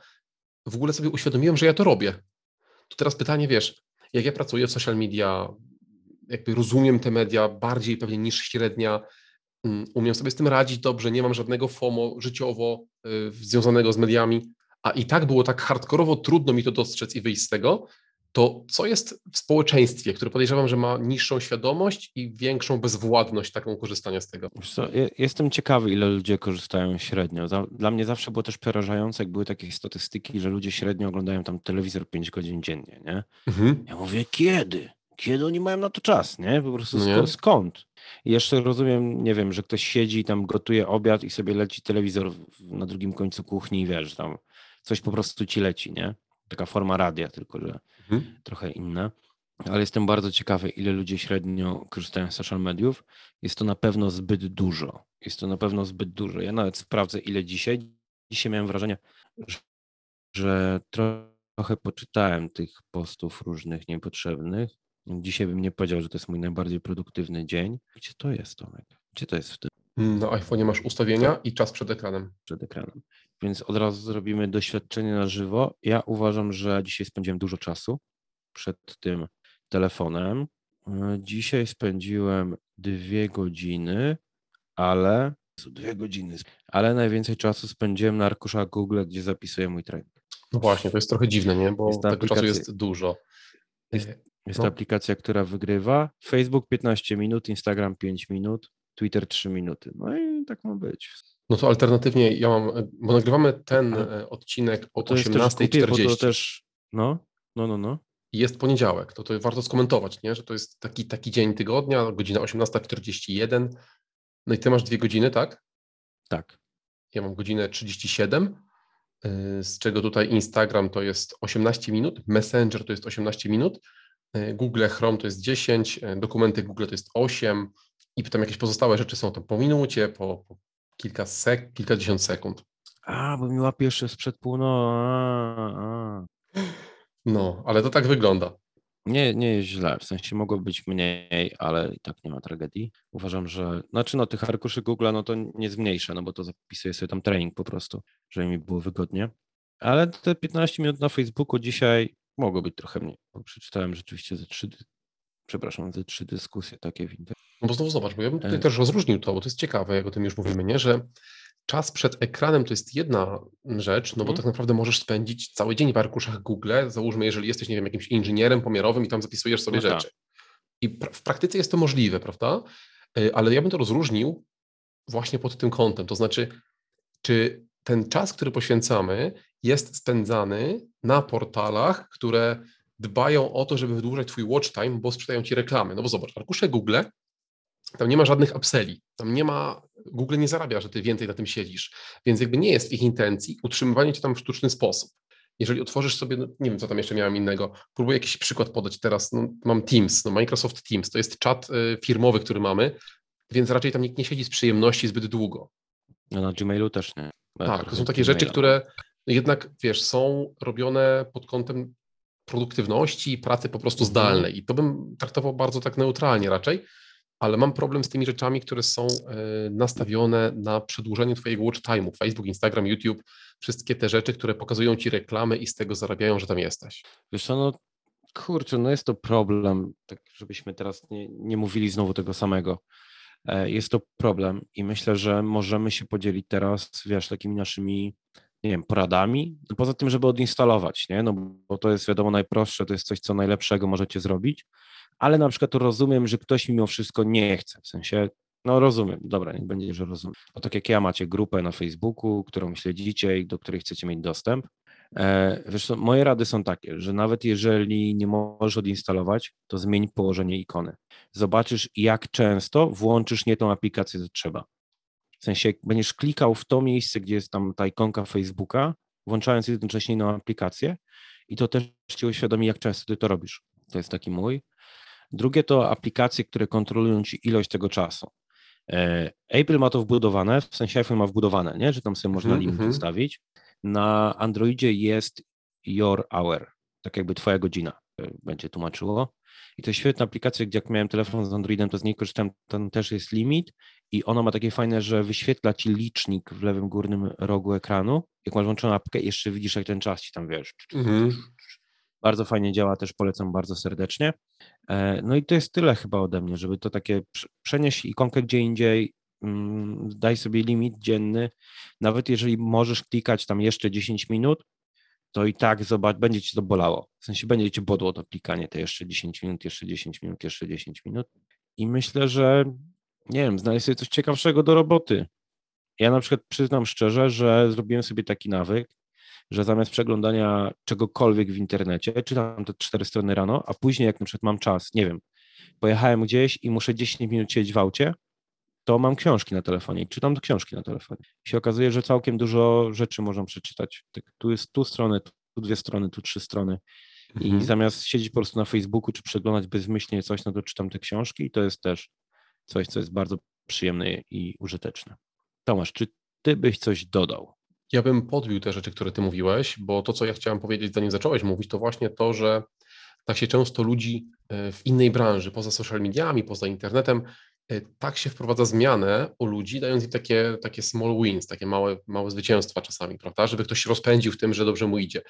w ogóle sobie uświadomiłem, że ja to robię. To teraz pytanie, wiesz, jak ja pracuję w social media, jakby rozumiem te media bardziej pewnie niż średnia, mm, umiem sobie z tym radzić dobrze, nie mam żadnego FOMO życiowo y, związanego z mediami, a i tak było tak hardkorowo trudno mi to dostrzec i wyjść z tego, to co jest w społeczeństwie, które podejrzewam, że ma niższą świadomość i większą bezwładność taką korzystania z tego? Co, jestem ciekawy, ile ludzie korzystają średnio. Dla mnie zawsze było też przerażające, jak były takie statystyki, że ludzie średnio oglądają tam telewizor 5 godzin dziennie, nie? Mhm. Ja mówię, kiedy? Kiedy oni mają na to czas, nie? Po prostu no skąd? I jeszcze rozumiem, nie wiem, że ktoś siedzi i tam gotuje obiad i sobie leci telewizor na drugim końcu kuchni i wiesz, tam coś po prostu ci leci, nie? Taka forma radia, tylko że mhm. trochę inna. Ale jestem bardzo ciekawy, ile ludzie średnio korzystają z social mediów. Jest to na pewno zbyt dużo. Jest to na pewno zbyt dużo. Ja nawet sprawdzę, ile dzisiaj. Dzisiaj miałem wrażenie, że, że trochę poczytałem tych postów różnych niepotrzebnych. Dzisiaj bym nie powiedział, że to jest mój najbardziej produktywny dzień. Gdzie to jest, Tomek? Gdzie to jest w tym? Na iPhone'ie masz ustawienia i czas przed ekranem. Przed ekranem więc od razu zrobimy doświadczenie na żywo. Ja uważam, że dzisiaj spędziłem dużo czasu przed tym telefonem. E, dzisiaj spędziłem dwie godziny, ale dwie godziny, ale najwięcej czasu spędziłem na arkuszach Google, gdzie zapisuję mój trening. No właśnie, to jest trochę dziwne, nie? Bo jest tego czasu jest dużo. Jest, jest no. aplikacja, która wygrywa. Facebook 15 minut, Instagram 5 minut, Twitter 3 minuty. No i tak ma być. No to alternatywnie ja mam, bo nagrywamy ten e, odcinek o 18.40. To też, no, no, no, no. Jest poniedziałek, to, to warto skomentować, nie? że to jest taki, taki dzień tygodnia, godzina 18.41. No i ty masz dwie godziny, tak? Tak. Ja mam godzinę 37, e, z czego tutaj Instagram to jest 18 minut, Messenger to jest 18 minut, e, Google Chrome to jest 10, dokumenty Google to jest 8, i potem jakieś pozostałe rzeczy są to po minucie, po, po kilka sek, kilkadziesiąt sekund. A, bo mi łapie jeszcze sprzed północy. No, ale to tak wygląda. Nie, nie jest źle, w sensie mogło być mniej, ale i tak nie ma tragedii. Uważam, że, znaczy no tych arkuszy Google, no to nie zmniejszę, no bo to zapisuję sobie tam trening po prostu, żeby mi było wygodnie. Ale te 15 minut na Facebooku dzisiaj mogło być trochę mniej, bo przeczytałem rzeczywiście ze trzy, przepraszam, ze trzy dyskusje takie w internecie. No bo znowu zobacz, bo ja bym tutaj E. też rozróżnił to, bo to jest ciekawe, jak o tym już mówimy, nie? że czas przed ekranem to jest jedna rzecz, no bo Mhm. tak naprawdę możesz spędzić cały dzień w arkuszach Google, załóżmy, jeżeli jesteś, nie wiem, jakimś inżynierem pomiarowym i tam zapisujesz sobie No tak. rzeczy. I pra- w praktyce jest to możliwe, prawda? Y, Ale ja bym to rozróżnił właśnie pod tym kątem, to znaczy, czy ten czas, który poświęcamy, jest spędzany na portalach, które dbają o to, żeby wydłużać twój watch time, bo sprzedają ci reklamy. No bo zobacz, arkusze Google, tam nie ma żadnych upselli, tam nie ma, Google nie zarabia, że ty więcej na tym siedzisz, więc jakby nie jest w ich intencji utrzymywanie cię tam w sztuczny sposób. Jeżeli otworzysz sobie, no, nie wiem, co tam jeszcze miałem innego, próbuję jakiś przykład podać teraz, no, mam Teams, no Microsoft Teams, to jest czat y, firmowy, który mamy, więc raczej tam nikt nie siedzi z przyjemności zbyt długo. No na Gmailu też nie. Tak, to są takie rzeczy, Gmaila. które jednak, wiesz, są robione pod kątem produktywności i pracy po prostu Mhm. zdalnej. I to bym traktował bardzo tak neutralnie raczej, ale mam problem z tymi rzeczami, które są e, nastawione na przedłużenie twojego watch time'u. Facebook, Instagram, YouTube, wszystkie te rzeczy, które pokazują ci reklamy i z tego zarabiają, że tam jesteś. Wiesz no kurczę, no jest to problem, tak żebyśmy teraz nie, nie mówili znowu tego samego. E, Jest to problem i myślę, że możemy się podzielić teraz, wiesz, takimi naszymi, nie wiem, poradami. Poza tym, żeby odinstalować, nie? No bo to jest wiadomo najprostsze, to jest coś, co najlepszego możecie zrobić, ale na przykład rozumiem, że ktoś mimo wszystko nie chce, w sensie, no rozumiem, dobra, niech będzie, że rozumiem. Bo tak jak ja macie grupę na Facebooku, którą śledzicie i do której chcecie mieć dostęp, E, Wiesz co, moje rady są takie, że nawet jeżeli nie możesz odinstalować, to zmień położenie ikony. Zobaczysz, jak często włączysz nie tą aplikację, co trzeba. W sensie, jak będziesz klikał w to miejsce, gdzie jest tam ta ikonka Facebooka, włączając jednocześnie inną aplikację i to też ci uświadomi, jak często ty to robisz. To jest taki mój. Drugie to aplikacje, które kontrolują ci ilość tego czasu. E, Apple ma to wbudowane, w sensie iPhone ma wbudowane, nie? że tam sobie można Mhm, limit mhm. ustawić. Na Androidzie jest Your Hour, tak jakby twoja godzina e, będzie tłumaczyło. I to jest świetna aplikacja, gdzie jak miałem telefon z Androidem, to z niej korzystałem, tam też jest limit i ona ma takie fajne, że wyświetla ci licznik w lewym górnym rogu ekranu. Jak masz włączoną apkę, jeszcze widzisz, jak ten czas ci tam, wiesz, bardzo fajnie działa, też polecam bardzo serdecznie. E, No i to jest tyle chyba ode mnie, żeby to takie prze- przenieść ikonkę gdzie indziej, mm, daj sobie limit dzienny, nawet jeżeli możesz klikać tam jeszcze 10 minut, to i tak zobacz, będzie ci to bolało. W sensie będzie cię bodło to klikanie, te jeszcze 10 minut, jeszcze 10 minut, jeszcze 10 minut. I myślę, że nie wiem, znaleźć sobie coś ciekawszego do roboty. Ja na przykład przyznam szczerze, że zrobiłem sobie taki nawyk, że zamiast przeglądania czegokolwiek w internecie, czytam te cztery strony rano, a później jak na przykład mam czas, nie wiem, pojechałem gdzieś i muszę 10 minut siedzieć w aucie, to mam książki na telefonie i czytam książki na telefonie. I się okazuje, że całkiem dużo rzeczy można przeczytać. Tak, tu jest tu strony, tu dwie strony, tu trzy strony. I Mhm. zamiast siedzieć po prostu na Facebooku czy przeglądać bezmyślnie coś, no to czytam te książki i to jest też coś, co jest bardzo przyjemne i użyteczne. Tomasz, czy ty byś coś dodał? Ja bym podbił te rzeczy, które ty mówiłeś, bo to, co ja chciałem powiedzieć, zanim zacząłeś mówić, to właśnie to, że tak się często ludzi e, w innej branży, poza social mediami, poza internetem, e, tak się wprowadza zmianę u ludzi, dając im takie, takie small wins, takie małe, małe zwycięstwa czasami, prawda, żeby ktoś się rozpędził w tym, że dobrze mu idzie.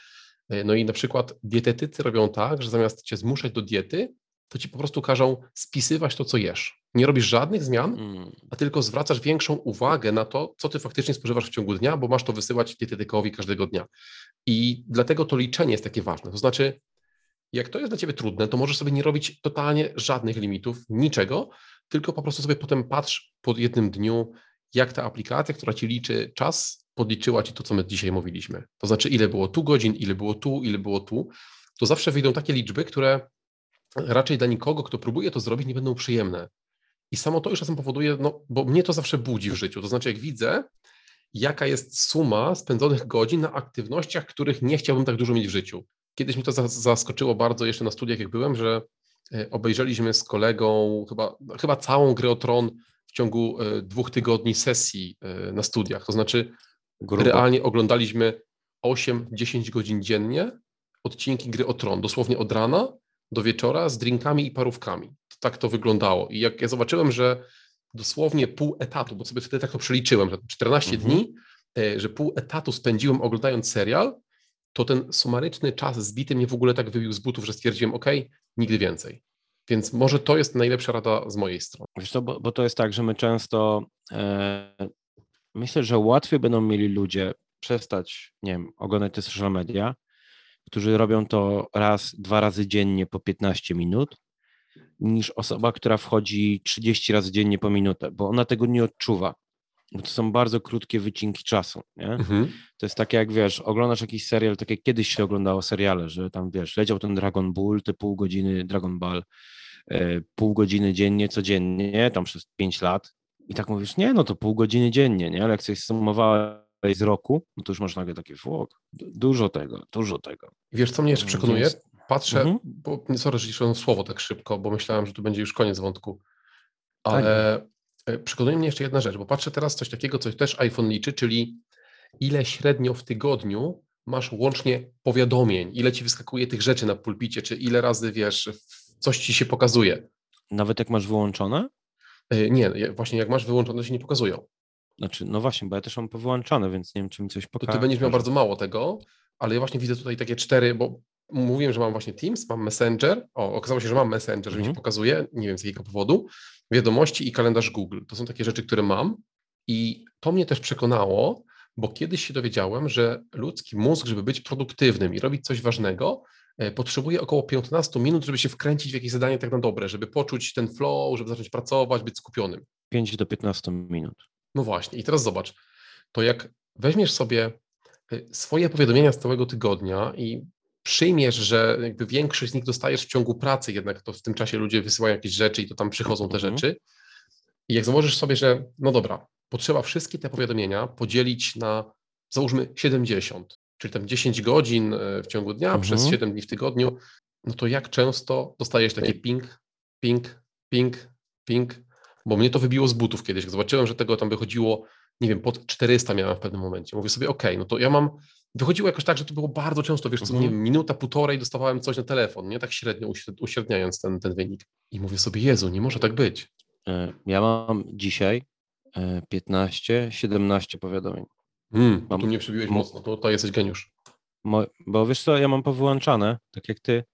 E, No i na przykład dietetycy robią tak, że zamiast cię zmuszać do diety, to ci po prostu każą spisywać to, co jesz. Nie robisz żadnych zmian, Mm, a tylko zwracasz większą uwagę na to, co ty faktycznie spożywasz w ciągu dnia, bo masz to wysyłać dietetykowi każdego dnia. I dlatego to liczenie jest takie ważne. To znaczy, jak to jest dla ciebie trudne, to możesz sobie nie robić totalnie żadnych limitów, niczego, tylko po prostu sobie potem patrz po jednym dniu, jak ta aplikacja, która ci liczy czas, podliczyła ci to, co my dzisiaj mówiliśmy. To znaczy, ile było tu godzin, ile było tu, ile było tu. To zawsze wyjdą takie liczby, które raczej dla nikogo, kto próbuje to zrobić, nie będą przyjemne. I samo to już czasem powoduje, no, bo mnie to zawsze budzi w życiu. To znaczy, jak widzę, jaka jest suma spędzonych godzin na aktywnościach, których nie chciałbym tak dużo mieć w życiu. Kiedyś mi to za- zaskoczyło bardzo jeszcze na studiach, jak byłem, że e, obejrzeliśmy z kolegą chyba, chyba całą grę o Tron w ciągu e, dwóch tygodni sesji e, na studiach. To znaczy, Grubo. realnie oglądaliśmy 8-10 godzin dziennie odcinki gry o Tron, dosłownie od rana do wieczora z drinkami i parówkami. Tak to wyglądało. I jak ja zobaczyłem, że dosłownie pół etatu, bo sobie wtedy tak to przeliczyłem, że 14 mhm. dni, że pół etatu spędziłem oglądając serial, to ten sumaryczny czas zbity mnie w ogóle tak wybił z butów, że stwierdziłem, ok, nigdy więcej. Więc może to jest najlepsza rada z mojej strony. Wiesz to, bo, bo to jest tak, że my często e, myślę, że łatwiej będą mieli ludzie przestać, nie wiem, oglądać te social media, którzy robią to raz, dwa razy dziennie po 15 minut, niż osoba, która wchodzi 30 razy dziennie po minutę, bo ona tego nie odczuwa bo to są bardzo krótkie wycinki czasu, nie? Mhm. To jest takie jak, wiesz, oglądasz jakiś serial, tak jak kiedyś się oglądało seriale, że tam, wiesz, leciał ten Dragon Ball, te pół godziny Dragon Ball, e, pół godziny dziennie, codziennie, tam przez pięć lat i tak mówisz, nie, no to pół godziny dziennie, nie? Ale jak coś sumowałeś z roku, no to już masz nagle takie, fuck, dużo tego, dużo tego. Wiesz, co mnie jeszcze przekonuje? Patrzę, mhm. bo sorry, że słowo tak szybko, bo myślałem, że tu będzie już koniec wątku, tak. ale tak. Przekonuje mnie jeszcze jedna rzecz, bo patrzę teraz coś takiego, coś też iPhone liczy, czyli ile średnio w tygodniu masz łącznie powiadomień, ile ci wyskakuje tych rzeczy na pulpicie, czy ile razy wiesz, coś ci się pokazuje. Nawet jak masz wyłączone? E, nie, właśnie jak masz wyłączone, to się nie pokazują. Znaczy, no właśnie, bo ja też mam powyłączone, więc nie wiem, czy mi coś pokaże. To ty będziesz miał bardzo mało tego, ale ja właśnie widzę tutaj takie cztery, bo mówiłem, że mam właśnie Teams, mam Messenger. O, okazało się, że mam Messenger, że mi się mhm. pokazuje, nie wiem z jakiego powodu wiadomości i kalendarz Google. To są takie rzeczy, które mam i to mnie też przekonało, bo kiedyś się dowiedziałem, że ludzki mózg, żeby być produktywnym i robić coś ważnego, e, potrzebuje około 15 minut, żeby się wkręcić w jakieś zadanie tak na dobre, żeby poczuć ten flow, żeby zacząć pracować, być skupionym. 5 do 15 minut. No właśnie. I teraz zobacz, to jak weźmiesz sobie e, swoje powiadomienia z całego tygodnia i przyjmiesz, że jakby większość z nich dostajesz w ciągu pracy, jednak to w tym czasie ludzie wysyłają jakieś rzeczy i to tam przychodzą te mhm. rzeczy. I jak założysz sobie, że no dobra, potrzeba wszystkie te powiadomienia podzielić na załóżmy 70, czyli tam 10 godzin e, w ciągu dnia mhm. przez 7 dni w tygodniu, no to jak często dostajesz takie ping, ping, ping, ping, bo mnie to wybiło z butów kiedyś, zobaczyłem, że tego tam wychodziło, nie wiem, pod 400 miałem w pewnym momencie. Mówię sobie, ok, no to ja mam wychodziło jakoś tak, że to było bardzo często, wiesz, co, mhm. minuta, półtorej dostawałem coś na telefon, nie tak średnio uśredniając ten, ten wynik. I mówię sobie, Jezu, nie może tak być. E, ja mam dzisiaj 15, e, 17 powiadomień. Hmm, mam, tu mnie przybiłeś mocno, to, to jesteś geniusz. Mo, bo wiesz co, ja mam powyłączane, tak jak ty.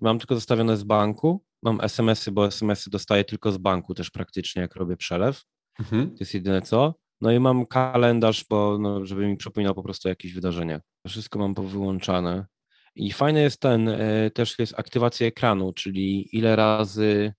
Mam tylko zostawione z banku, mam SMS-y, bo SMS-y dostaję tylko z banku też praktycznie, jak robię przelew. Mhm. To jest jedyne co. No i mam kalendarz, bo, no, żeby mi przypominał po prostu o jakichś wydarzeniach. Wszystko mam powyłączane. I fajny jest ten, e, też jest aktywacja ekranu, czyli ile razy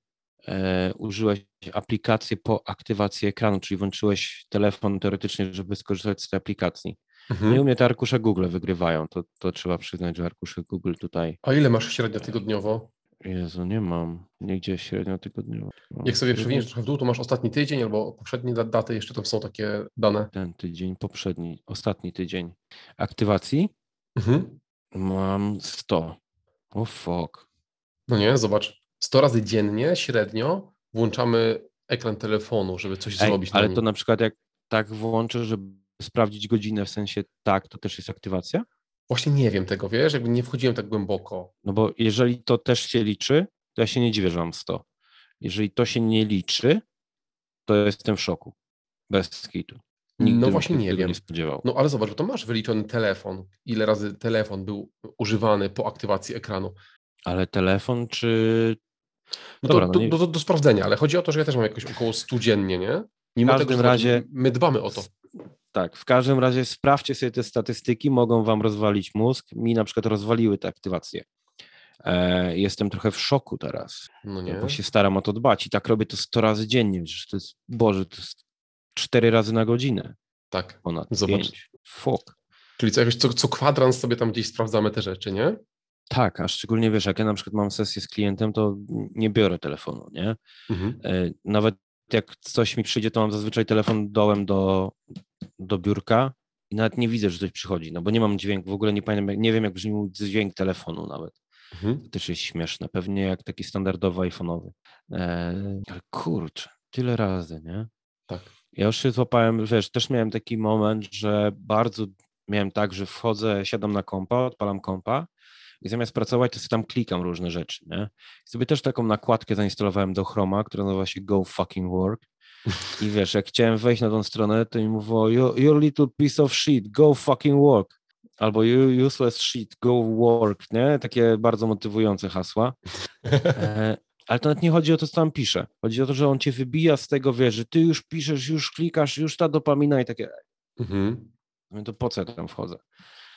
e, użyłeś aplikacji po aktywacji ekranu, czyli włączyłeś telefon teoretycznie, żeby skorzystać z tej aplikacji. Mhm. No i u mnie te arkusze Google wygrywają, to, to trzeba przyznać, że arkusze Google tutaj. A ile masz średnio tygodniowo? Jezu, nie mam. Nigdzie średnio tygodniowo. Jak sobie przewiniesz trochę w dół, to masz ostatni tydzień albo poprzednie daty, jeszcze tam są takie dane. Ten tydzień, poprzedni, ostatni tydzień. Aktywacji? Mhm. Mam 100. O oh, fuck. No nie, zobacz. 100 razy dziennie średnio włączamy ekran telefonu, żeby coś Ej, zrobić. Ale to na przykład jak tak włączę, żeby sprawdzić godzinę, w sensie tak, to też jest aktywacja? Właśnie nie wiem tego, wiesz, jakby nie wchodziłem tak głęboko. No bo jeżeli to też się liczy, to ja się nie dziwię, że mam 100. Jeżeli to się nie liczy, to jestem w szoku. Bez kitu. Nigdy no właśnie nie wiem. Nie spodziewał. No ale zobacz, bo to masz wyliczony telefon. Ile razy telefon był używany po aktywacji ekranu? Ale telefon czy... No Dobra, to, no nie... do, do, do, sprawdzenia, ale chodzi o to, że ja też mam jakoś około 100 dziennie, nie? Mimo w każdym tego, razie my dbamy o to. Tak, w każdym razie sprawdźcie sobie te statystyki, mogą wam rozwalić mózg. Mi na przykład rozwaliły te aktywacje. E, jestem trochę w szoku teraz, no nie. bo się staram o to dbać i tak robię to 100 razy dziennie. To jest, Boże, to jest 4 razy na godzinę. Tak, ponad zobacz. Fuck. Czyli co, co, co kwadrans sobie tam gdzieś sprawdzamy te rzeczy, nie? Tak, a szczególnie wiesz, jak ja na przykład mam sesję z klientem, to nie biorę telefonu, nie? Mhm. E, nawet jak coś mi przyjdzie, to mam zazwyczaj telefon dołem do, do biurka i nawet nie widzę, że coś przychodzi, no bo nie mam dźwięku, w ogóle nie pamiętam, nie wiem jak brzmi dźwięk telefonu nawet. Mhm. To też jest śmieszne, pewnie jak taki standardowy iPhone'owy. E, ale kurczę, tyle razy, nie? Tak. Ja już się złapałem, wiesz, też miałem taki moment, że bardzo miałem tak, że wchodzę, siadam na kompa, odpalam kompa i zamiast pracować, to sobie tam klikam różne rzeczy, nie? I sobie też taką nakładkę zainstalowałem do Chroma, która nazywa się Go Fucking Work. I wiesz, jak chciałem wejść na tą stronę, to mi mówiło, your little piece of shit, go fucking work. Albo you useless shit, go work, nie? Takie bardzo motywujące hasła. E, ale to nawet nie chodzi o to, co tam pisze. Chodzi o to, że on cię wybija z tego, wiesz, że ty już piszesz, już klikasz, już ta dopamina i takie. Mhm. No to po co ja tam wchodzę?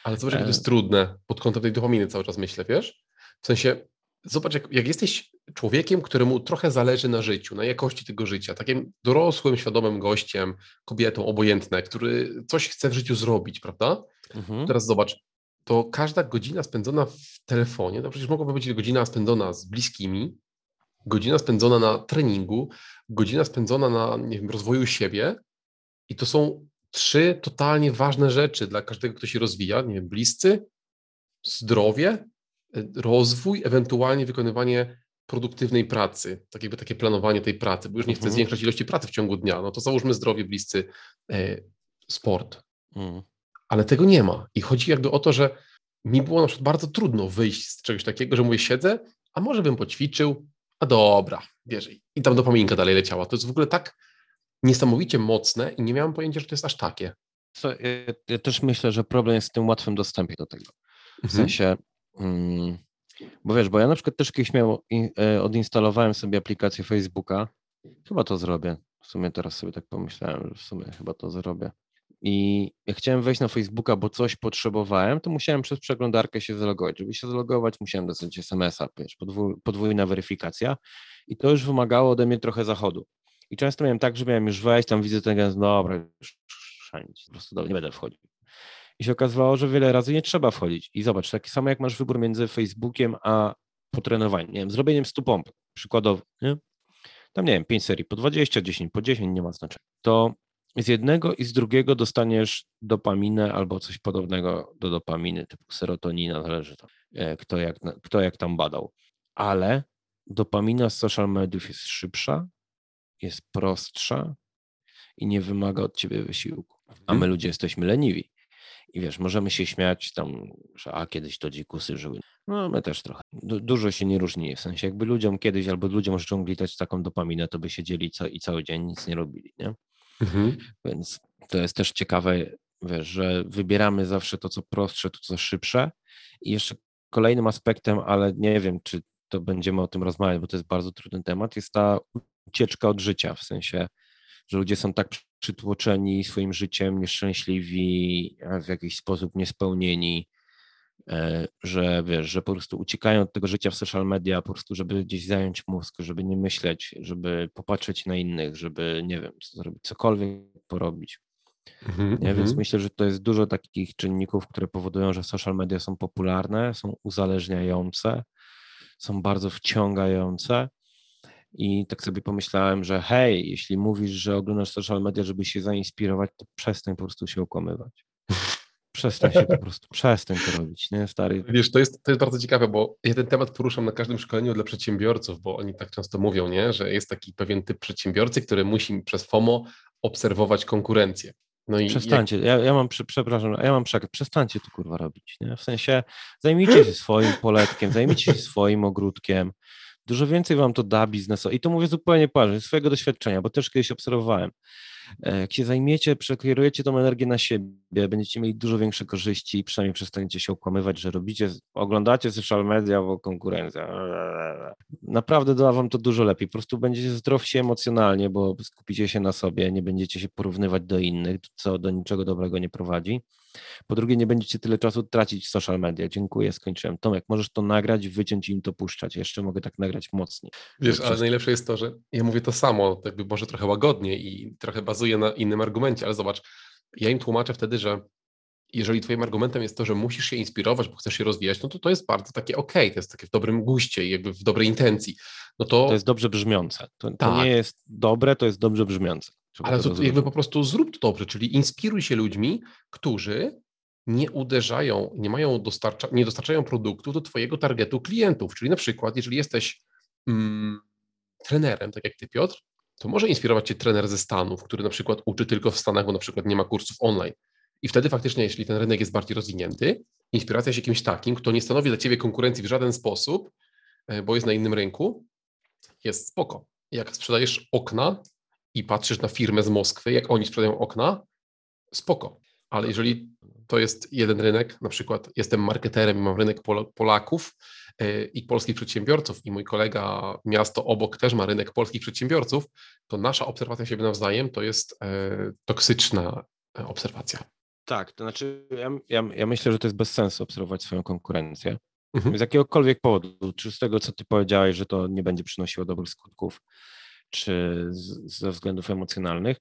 Ale zobacz, jak to jest e. trudne pod kątem tej dopaminy cały czas myślę, wiesz? W sensie, zobacz, jak, jak jesteś człowiekiem, któremu trochę zależy na życiu, na jakości tego życia, takim dorosłym, świadomym gościem, kobietą, obojętne, który coś chce w życiu zrobić, prawda? Mhm. Teraz zobacz, to każda godzina spędzona w telefonie, to przecież mogłaby być godzina spędzona z bliskimi, godzina spędzona na treningu, godzina spędzona na nie wiem, rozwoju siebie i to są trzy totalnie ważne rzeczy dla każdego, kto się rozwija, nie wiem, bliscy, zdrowie, rozwój, ewentualnie wykonywanie produktywnej pracy, tak jakby takie planowanie tej pracy, bo już nie chcę mhm. zwiększać ilości pracy w ciągu dnia, no to załóżmy zdrowie, bliscy, e, sport. Mhm. Ale tego nie ma. I chodzi jakby o to, że mi było na przykład bardzo trudno wyjść z czegoś takiego, że mówię, siedzę, a może bym poćwiczył, a dobra, wiesz, i tam dopaminka dalej leciała. To jest w ogóle tak niesamowicie mocne i nie miałem pojęcia, że to jest aż takie. Co, ja, ja, też myślę, że problem jest w tym łatwym dostępie do tego. W mhm. sensie, mm, bo wiesz, bo ja na przykład też kiedyś miał, e, odinstalowałem sobie aplikację Facebooka, chyba to zrobię. W sumie teraz sobie tak pomyślałem, że w sumie chyba to zrobię. I jak chciałem wejść na Facebooka, bo coś potrzebowałem, to musiałem przez przeglądarkę się zalogować. Żeby się zalogować, musiałem dostać SMS-a, wiesz, podwójna weryfikacja. I to już wymagało ode mnie trochę zachodu. I często miałem tak, że miałem już wejść, tam widzę ten gaz, dobra, już po prostu nie będę wchodził. I się okazywało, że wiele razy nie trzeba wchodzić. I zobacz, takie samo jak masz wybór między Facebookiem a potrenowaniem, nie wiem, zrobieniem 100 pomp, przykładowo, nie? Tam nie wiem, 5 serii po 20, 10 po 10, nie ma znaczenia. To z jednego i z drugiego dostaniesz dopaminę albo coś podobnego do dopaminy, typu serotonina, zależy to, e, kto jak, kto jak tam badał. Ale dopamina z social mediów jest szybsza, jest prostsza i nie wymaga od ciebie wysiłku. A my mhm. ludzie jesteśmy leniwi. I wiesz, możemy się śmiać tam, że a kiedyś to dzikusy żyły. No my też trochę. Du dużo się nie różni. W sensie jakby ludziom kiedyś albo ludziom życzą glitać taką dopaminę, to by siedzieli co, i cały dzień nic nie robili, nie? Mhm. Więc to jest też ciekawe, wiesz, że wybieramy zawsze to, co prostsze, to, co szybsze. I jeszcze kolejnym aspektem, ale nie wiem, czy to będziemy o tym rozmawiać, bo to jest bardzo trudny temat, jest ta ucieczka od życia, w sensie, że ludzie są tak przytłoczeni swoim życiem, nieszczęśliwi, w jakiś sposób niespełnieni, e, że wiesz, że po prostu uciekają od tego życia w social media, po prostu, żeby gdzieś zająć mózg, żeby nie myśleć, żeby popatrzeć na innych, żeby, nie wiem, zrobić cokolwiek porobić. Nie? Więc mm-hmm. myślę, że to jest dużo takich czynników, które powodują, że social media są popularne, są uzależniające, są bardzo wciągające i tak sobie pomyślałem, że hej, jeśli mówisz, że oglądasz social media, żeby się zainspirować, to przestań po prostu się okłamywać. Przestań się po prostu, przestań to robić, nie, stary? Wiesz, to jest, to jest bardzo ciekawe, bo ja ten temat poruszam na każdym szkoleniu dla przedsiębiorców, bo oni tak często mówią, nie, że jest taki pewien typ przedsiębiorcy, który musi przez FOMO obserwować konkurencję. No i przestańcie, jak... ja, ja mam, przepraszam, ja mam przekaz, przestańcie to kurwa robić, nie? W sensie zajmijcie się swoim poletkiem, zajmijcie się swoim ogródkiem, Dużo więcej wam to da biznesowo. I to mówię zupełnie poważnie, z swojego doświadczenia, bo też kiedyś obserwowałem. E, jak się zajmiecie, przekierujecie tą energię na siebie, będziecie mieli dużo większe korzyści i przynajmniej przestaniecie się okłamywać, że robicie, oglądacie social media, bo konkurencja. Naprawdę da wam to dużo lepiej. Po prostu będziecie zdrowsi emocjonalnie, bo skupicie się na sobie, nie będziecie się porównywać do innych, co do niczego dobrego nie prowadzi. Po drugie, nie będziecie tyle czasu tracić w social media. Dziękuję, skończyłem. Tomek, możesz to nagrać, wyciąć i im to puszczać. Jeszcze mogę tak nagrać mocniej. Wiesz, ale najlepsze jest to, że ja mówię to samo, jakby może trochę łagodnie i trochę bazuję na innym argumencie, ale zobacz, ja im tłumaczę wtedy, że jeżeli twoim argumentem jest to, że musisz się inspirować, bo chcesz się rozwijać, no to to jest bardzo takie ok, to jest takie w dobrym guście i jakby w dobrej intencji. No to... to jest dobrze brzmiące. To, to tak. nie jest dobre, to jest dobrze brzmiące. Ale to, jakby po prostu zrób to dobrze, czyli inspiruj się ludźmi, którzy nie uderzają, nie mają dostarcza, nie dostarczają produktu do Twojego targetu klientów. Czyli na przykład, jeżeli jesteś mm, trenerem, tak jak Ty, Piotr, to może inspirować Cię trener ze Stanów, który na przykład uczy tylko w Stanach, bo na przykład nie ma kursów online. I wtedy faktycznie, jeśli ten rynek jest bardziej rozwinięty, inspiracja jest kimś takim, kto nie stanowi dla Ciebie konkurencji w żaden sposób, e, bo jest na innym rynku, jest spoko. Jak sprzedajesz okna i patrzysz na firmę z Moskwy, jak oni sprzedają okna, spoko. Ale jeżeli to jest jeden rynek, na przykład jestem marketerem i mam rynek Pol Polaków yy, i polskich przedsiębiorców i mój kolega miasto obok też ma rynek polskich przedsiębiorców, to nasza obserwacja siebie nawzajem to jest yy, toksyczna e, obserwacja. Tak, to znaczy ja, ja, ja, myślę, że to jest bez sensu obserwować swoją konkurencję. Mhm. Z jakiegokolwiek powodu, czy z tego, co ty powiedziałeś, że to nie będzie przynosiło dobrych skutków, czy z, ze względów emocjonalnych,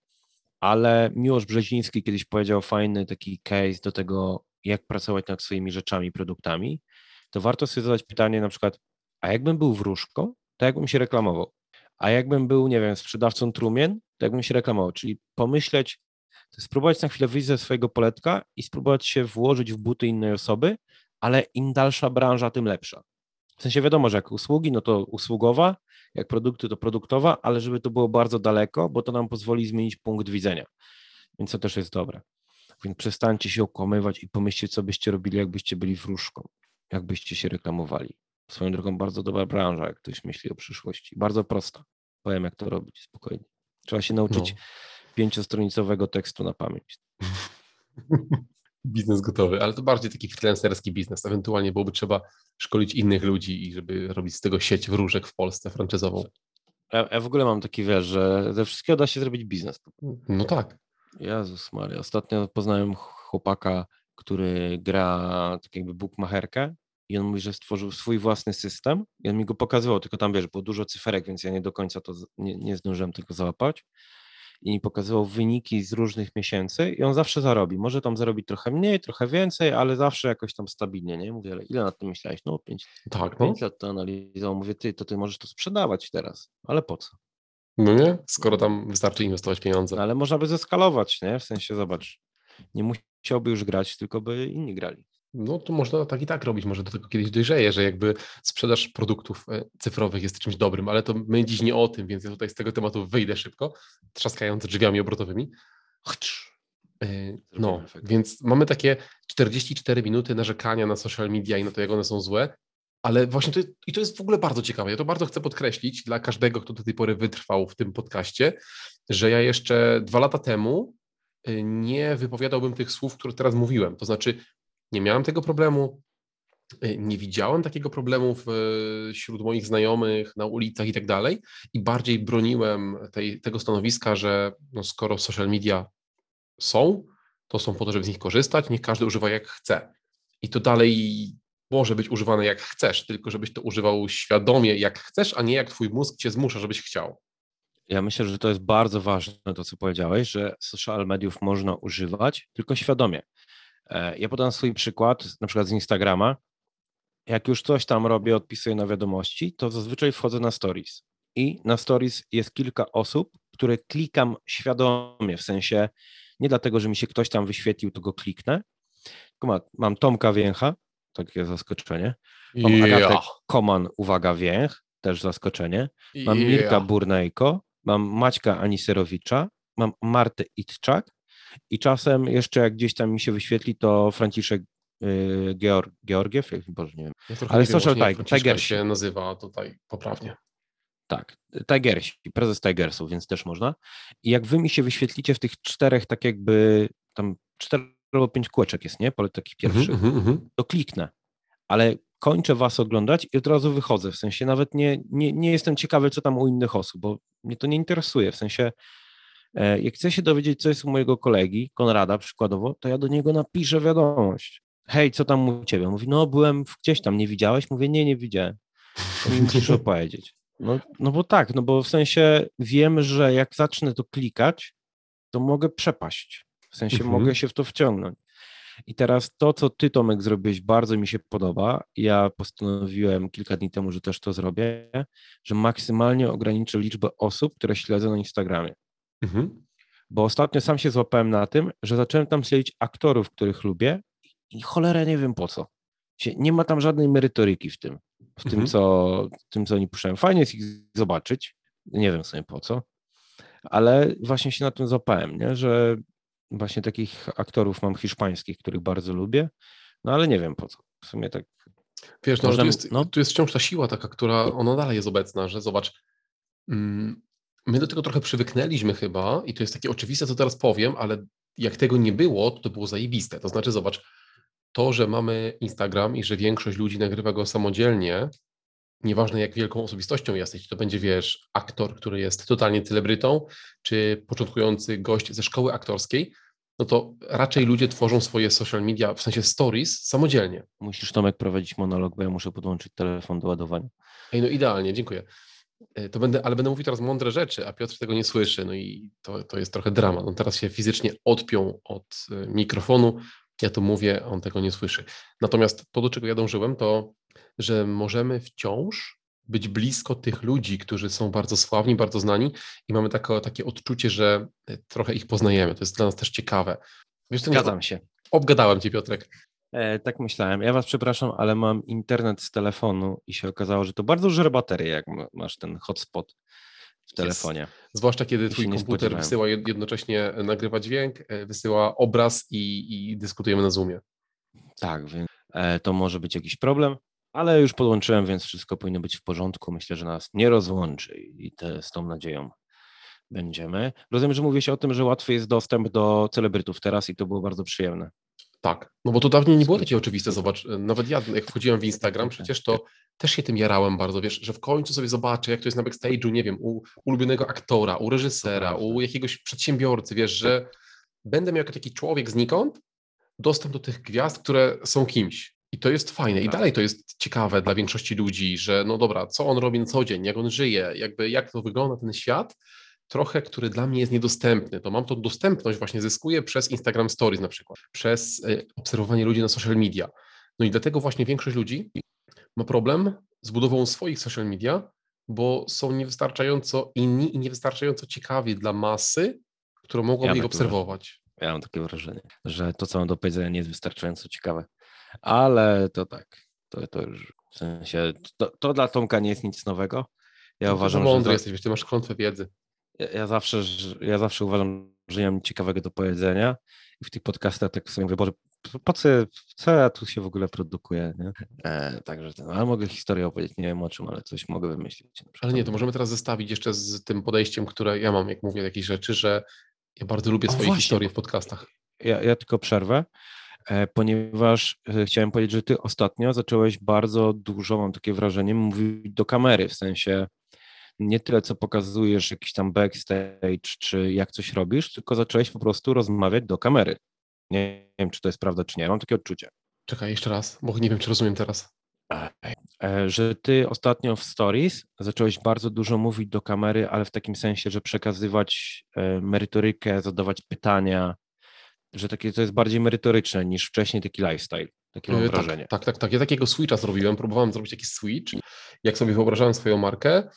ale Miłosz Brzeziński kiedyś powiedział fajny taki case do tego, jak pracować nad swoimi rzeczami, produktami, to warto sobie zadać pytanie na przykład, a jakbym był wróżką, to jakbym się reklamował? A jakbym był, nie wiem, sprzedawcą trumien, to jakbym się reklamował? Czyli pomyśleć, spróbować na chwilę wyjść ze swojego poletka i spróbować się włożyć w buty innej osoby, ale im dalsza branża, tym lepsza. W sensie wiadomo, że jak usługi, no to usługowa, jak produkty, to produktowa, ale żeby to było bardzo daleko, bo to nam pozwoli zmienić punkt widzenia. Więc to też jest dobre. Więc przestańcie się okłamywać i pomyślcie, co byście robili, jakbyście byli wróżką, jakbyście się reklamowali. Swoją drogą bardzo dobra branża, jak ktoś myśli o przyszłości. Bardzo prosta. Powiem, jak to robić spokojnie. Trzeba się nauczyć no. pięciostronicowego tekstu na pamięć. biznes gotowy, ale to bardziej taki freelancerski biznes. Ewentualnie byłoby trzeba szkolić innych ludzi i żeby robić z tego sieć wróżek w Polsce franczyzową. Ja, ja w ogóle mam taki wiesz, że ze wszystkiego da się zrobić biznes. No tak. Jezus Maria. Ostatnio poznałem chłopaka, który gra tak jakby bookmacherkę i on mówi, że stworzył swój własny system i on mi go pokazywał, tylko tam wiesz, było dużo cyferek, więc ja nie do końca to nie, nie zdążyłem tego załapać i pokazywał wyniki z różnych miesięcy i on zawsze zarobi. Może tam zarobić trochę mniej, trochę więcej, ale zawsze jakoś tam stabilnie, nie? Mówię, ale ile nad tym myślałeś? No pięć, tak, no. lat to analizował. Mówię, ty, to ty możesz to sprzedawać teraz, ale po co? No nie, skoro tam wystarczy inwestować pieniądze. No, ale można by zeskalować, nie? W sensie, zobacz, nie musiałby już grać, tylko by inni grali. No to można tak i tak robić, może do tego kiedyś dojrzeje, że jakby sprzedaż produktów e, cyfrowych jest czymś dobrym, ale to my dziś nie o tym, więc ja tutaj z tego tematu wyjdę szybko, trzaskając drzwiami obrotowymi. E, no, więc mamy takie 44 minuty narzekania na social media i na to, jak one są złe, ale właśnie to jest, i to jest w ogóle bardzo ciekawe. Ja to bardzo chcę podkreślić dla każdego, kto do tej pory wytrwał w tym podcaście, że ja jeszcze dwa lata temu e, nie wypowiadałbym tych słów, które teraz mówiłem. To znaczy, nie miałem tego problemu, y, nie widziałem takiego problemu wśród moich znajomych na ulicach i tak dalej i bardziej broniłem tej, tego stanowiska, że no skoro social media są, to są po to, żeby z nich korzystać, niech każdy używa jak chce. I to dalej może być używane jak chcesz, tylko żebyś to używał świadomie jak chcesz, a nie jak twój mózg cię zmusza, żebyś chciał. Ja myślę, że to jest bardzo ważne, to co powiedziałeś, że social mediów można używać tylko świadomie. E, ja podam swój przykład, na przykład z Instagrama. Jak już coś tam robię, odpisuję na wiadomości, to zazwyczaj wchodzę na stories. I na stories jest kilka osób, które klikam świadomie, w sensie nie dlatego, że mi się ktoś tam wyświetlił, to go kliknę. Mam Tomka Więcha, takie zaskoczenie. Mam yeah. Agatę Koman, uwaga, Więch, też zaskoczenie. Mam yeah. Mirka Burnejko, mam Maćka Aniserowicza, mam Martę Itczak i czasem jeszcze jak gdzieś tam mi się wyświetli, to Franciszek yy, Georg, Georgiew, Boże, nie wiem. Ja Ale wiem, Social Tiger, Tiger się nazywa tutaj poprawnie. Tak, Tigersi, prezes Tigersów, więc też można. I jak wy mi się wyświetlicie w tych czterech, tak jakby tam cztery albo pięć kółeczek jest, nie? Pole taki pierwszy, mm -hmm, to kliknę. Ale kończę was oglądać i od razu wychodzę. W sensie nawet nie, nie, nie jestem ciekawy, co tam u innych osób, bo mnie to nie interesuje. W sensie jak chcę się dowiedzieć, co jest u mojego kolegi, Konrada przykładowo, to ja do niego napiszę wiadomość. Hej, co tam u ciebie? Mówi, no byłem gdzieś tam, nie widziałeś? Mówię, nie, nie widziałem. Musisz opowiedzieć. No, no bo tak, no bo w sensie wiem, że jak zacznę to klikać, to mogę przepaść. W sensie mhm. mogę się w to wciągnąć. I teraz to, co ty, Tomek, zrobiłeś, bardzo mi się podoba. Ja postanowiłem kilka dni temu, że też to zrobię, że maksymalnie ograniczę liczbę osób, które śledzę na Instagramie. Mhm. Bo ostatnio sam się złapałem na tym, że zacząłem tam śledzić aktorów, których lubię i cholera nie wiem po co. Nie ma tam żadnej merytoryki w tym, w tym, mhm. co, w tym, co oni puszczają. Fajnie jest ich zobaczyć, nie wiem sobie po co, ale właśnie się na tym złapałem, nie? że właśnie takich aktorów mam hiszpańskich, których bardzo lubię, no ale nie wiem po co. W sumie tak. Wiesz, no, Można, tu, jest, no? tu jest wciąż ta siła taka, która ona dalej jest obecna, że zobacz, mm, my do tego trochę przywyknęliśmy chyba i to jest takie oczywiste, co teraz powiem, ale jak tego nie było, to to było zajebiste. To znaczy, zobacz, to, że mamy Instagram i że większość ludzi nagrywa go samodzielnie, nieważne jak wielką osobistością jesteś, to będzie, wiesz, aktor, który jest totalnie celebrytą, czy początkujący gość ze szkoły aktorskiej, no to raczej ludzie tworzą swoje social media, w sensie stories, samodzielnie. Musisz, Tomek, prowadzić monolog, bo ja muszę podłączyć telefon do ładowania. Ej, no idealnie, dziękuję. E, to będę, ale będę mówił teraz mądre rzeczy, a Piotr tego nie słyszy, no i to, to jest trochę dramat. On teraz się fizycznie odpiął od e, mikrofonu, ja to mówię, on tego nie słyszy. Natomiast to, do czego ja dążyłem, to, że możemy wciąż być blisko tych ludzi, którzy są bardzo sławni, bardzo znani i mamy takie, takie odczucie, że e, trochę ich poznajemy. To jest dla nas też ciekawe. Wiesz, Zgadzam się. Obgadałem cię, Piotrek. E, tak myślałem. Ja was przepraszam, ale mam internet z telefonu i się okazało, że to bardzo żre baterię, jak masz ten hotspot w telefonie. Jest. Zwłaszcza kiedy twój komputer wysyła jednocześnie, nagrywa dźwięk, e, wysyła obraz i, i dyskutujemy na Zoomie. Tak, więc e, to może być jakiś problem, ale już podłączyłem, więc wszystko powinno być w porządku. Myślę, że nas nie rozłączy i te, z tą nadzieją będziemy. Rozumiem, że mówię się o tym, że łatwy jest dostęp do celebrytów teraz i to było bardzo przyjemne. Tak, no bo to dawniej nie było takie oczywiste, zobacz, nawet ja jak wchodziłem w Instagram, przecież to też się tym jarałem bardzo, wiesz, że w końcu sobie zobaczę, jak to jest na backstage'u, nie wiem, u ulubionego aktora, u reżysera, u jakiegoś przedsiębiorcy, wiesz, że będę miał jako taki człowiek znikąd dostęp do tych gwiazd, które są kimś. I to jest fajne. I tak. dalej to jest ciekawe dla większości ludzi, że no dobra, co on robi na co dzień, jak on żyje, jakby jak to wygląda ten świat, trochę, który dla mnie jest niedostępny, to mam tą dostępność właśnie zyskuję przez Instagram Stories na przykład, przez e, obserwowanie ludzi na social media. No i dlatego właśnie większość ludzi ma problem z budową swoich social media, bo są niewystarczająco inni i niewystarczająco ciekawi dla masy, która mogłaby ja ich obserwować. Ja mam takie wrażenie, że to, co mam do powiedzenia, nie jest wystarczająco ciekawe. Ale to tak, to, to już w sensie, to, to dla Tomka nie jest nic nowego. Ja to uważam, mądry że... jesteś, wiesz, ty masz klątwę wiedzy ja, ja, zawsze, ja zawsze uważam, że nie mam ciekawego do powiedzenia i w tych podcastach tak sobie mówię, Boże, po co, co ja tu się w ogóle produkuję, nie? E, także ten, ale mogę historię opowiedzieć, nie wiem o czym, ale coś mogę wymyślić. Ale nie, to możemy teraz zestawić jeszcze z tym podejściem, które ja mam, jak mówię, jakieś rzeczy, że ja bardzo lubię swoje historie w podcastach. Ja, ja tylko przerwę, e, ponieważ e, chciałem powiedzieć, że ty ostatnio zacząłeś bardzo dużo, mam takie wrażenie, mówić do kamery, w sensie nie tyle, co pokazujesz jakiś tam backstage, czy jak coś robisz, tylko zacząłeś po prostu rozmawiać do kamery. Nie wiem, czy to jest prawda, czy nie. Mam takie odczucie. Czekaj, jeszcze raz, bo nie wiem, czy rozumiem teraz. E, że ty ostatnio w stories zacząłeś bardzo dużo mówić do kamery, ale w takim sensie, że przekazywać e, merytorykę, zadawać pytania, że takie to jest bardziej merytoryczne niż wcześniej taki lifestyle. Takie mam e, tak, wrażenie. Tak, tak, tak. Ja takiego switcha zrobiłem, próbowałem zrobić jakiś switch. Jak sobie wyobrażałem swoją markę,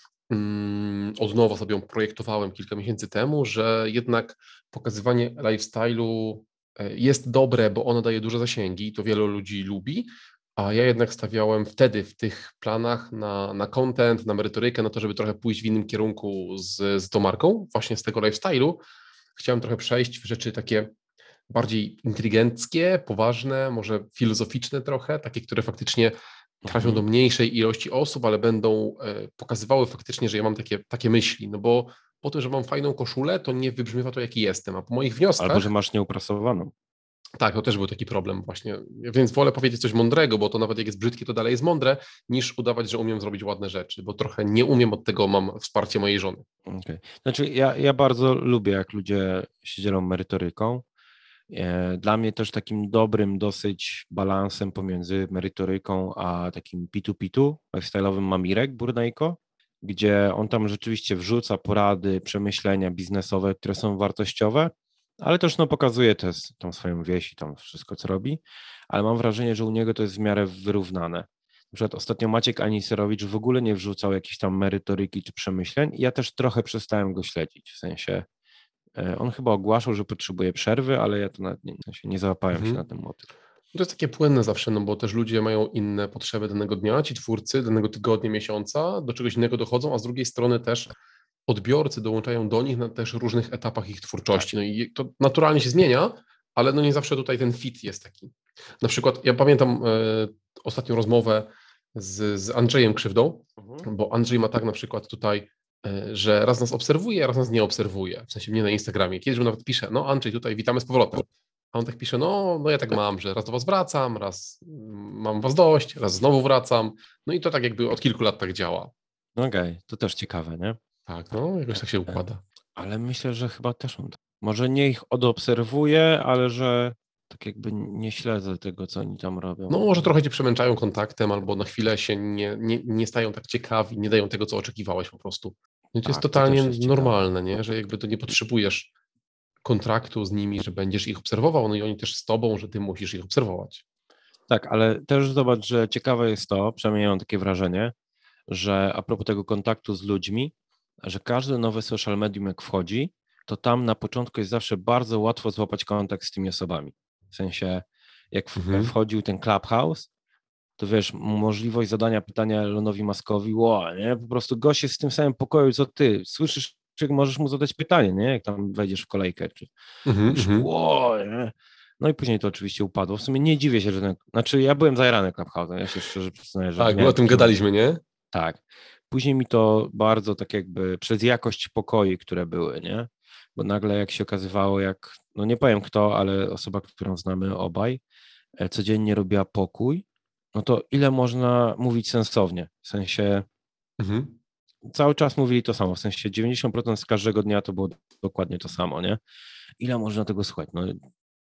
od nowa sobie ją projektowałem kilka miesięcy temu, że jednak pokazywanie lifestyle'u e, jest dobre, bo ono daje duże zasięgi, to wielu ludzi lubi, a ja jednak stawiałem wtedy w tych planach na, na content, na merytorykę, na to, żeby trochę pójść w innym kierunku z, z tą marką, właśnie z tego lifestyle'u. Chciałem trochę przejść w rzeczy takie bardziej inteligenckie, poważne, może filozoficzne trochę, takie, które faktycznie trafią do mhm. mniejszej ilości osób, ale będą e, pokazywały faktycznie, że ja mam takie, takie myśli, no bo po tym, że mam fajną koszulę, to nie wybrzmiewa to, jaki jestem, a po moich wnioskach... Albo, że masz nieuprasowaną. Tak, to też był taki problem właśnie, więc wolę powiedzieć coś mądrego, bo to nawet jak jest brzydkie, to dalej jest mądre, niż udawać, że umiem zrobić ładne rzeczy, bo trochę nie umiem, od tego mam wsparcie mojej żony. Okay. Znaczy ja, ja bardzo lubię, jak ludzie się dzielą merytoryką, dla mnie też takim dobrym dosyć balansem pomiędzy merytoryką a takim pitu-pitu, lifestyle'owym Mamirek Burnejko, gdzie on tam rzeczywiście wrzuca porady, przemyślenia biznesowe, które są wartościowe, ale też no, pokazuje też tą swoją wieś i tam wszystko, co robi, ale mam wrażenie, że u niego to jest w miarę wyrównane. Na przykład ostatnio Maciek Aniserowicz w ogóle nie wrzucał jakichś tam merytoryki czy przemyśleń i ja też trochę przestałem go śledzić, w sensie E, on chyba ogłaszał, że potrzebuje przerwy, ale ja to nawet nie, nie załapałem mhm. się na ten motyw. To jest takie płynne zawsze, no bo też ludzie mają inne potrzeby danego dnia, ci twórcy, danego tygodnia, miesiąca, do czegoś innego dochodzą, a z drugiej strony też odbiorcy dołączają do nich na też różnych etapach ich twórczości. No i to naturalnie się zmienia, ale no nie zawsze tutaj ten fit jest taki. Na przykład ja pamiętam e, ostatnią rozmowę z, z Andrzejem Krzywdą, mhm. bo Andrzej ma tak na przykład tutaj, e, że raz nas obserwuje, a raz nas nie obserwuje, w sensie mnie na Instagramie. Kiedyś mu nawet pisze, no Andrzej, tutaj witamy z powrotem. A on tak pisze, no, no ja tak mam, że raz do was wracam, raz mam was dość, raz znowu wracam. No i to tak jakby od kilku lat tak działa. Okej, okay, to też ciekawe, nie? Tak, no, jakoś tak się układa. Ale myślę, że chyba też on. Może nie ich odobserwuję, ale że tak jakby nie śledzę tego, co oni tam robią. No może trochę cię przemęczają kontaktem, albo na chwilę się nie, nie, nie stają tak ciekawi, nie dają tego, co oczekiwałeś po prostu. No to tak, jest totalnie to jest normalne, nie? że jakby to nie potrzebujesz kontraktu z nimi, że będziesz ich obserwował, no i oni też z tobą, że ty musisz ich obserwować. Tak, ale też zobacz, że ciekawe jest to, przynajmniej mam takie wrażenie, że a propos tego kontaktu z ludźmi, że każdy nowy social medium jak wchodzi, to tam na początku jest zawsze bardzo łatwo złapać kontakt z tymi osobami. W sensie, jak mhm. wchodził ten Clubhouse, to wiesz, możliwość zadania pytania Elonowi Maskowi, ło, nie? Po prostu gość jest w tym samym pokoju, co ty. Słyszysz, czy możesz mu zadać pytanie, nie? Jak tam wejdziesz w kolejkę, czy ło, nie? No i później to oczywiście upadło. W sumie nie dziwię się, że ten, znaczy ja byłem zajarany Clubhouse'em, ja się szczerze przyznaję, że... Tak, o tym gadaliśmy, nie? Tak. Później mi to bardzo tak jakby przez jakość pokoi, które były, nie? Bo nagle jak się okazywało, jak, no nie powiem kto, ale osoba, którą znamy obaj, e, codziennie robiła pokój, no to ile można mówić sensownie? W sensie mhm. cały czas mówili to samo, w sensie 90% z każdego dnia to było dokładnie to samo, nie? Ile można tego słuchać? No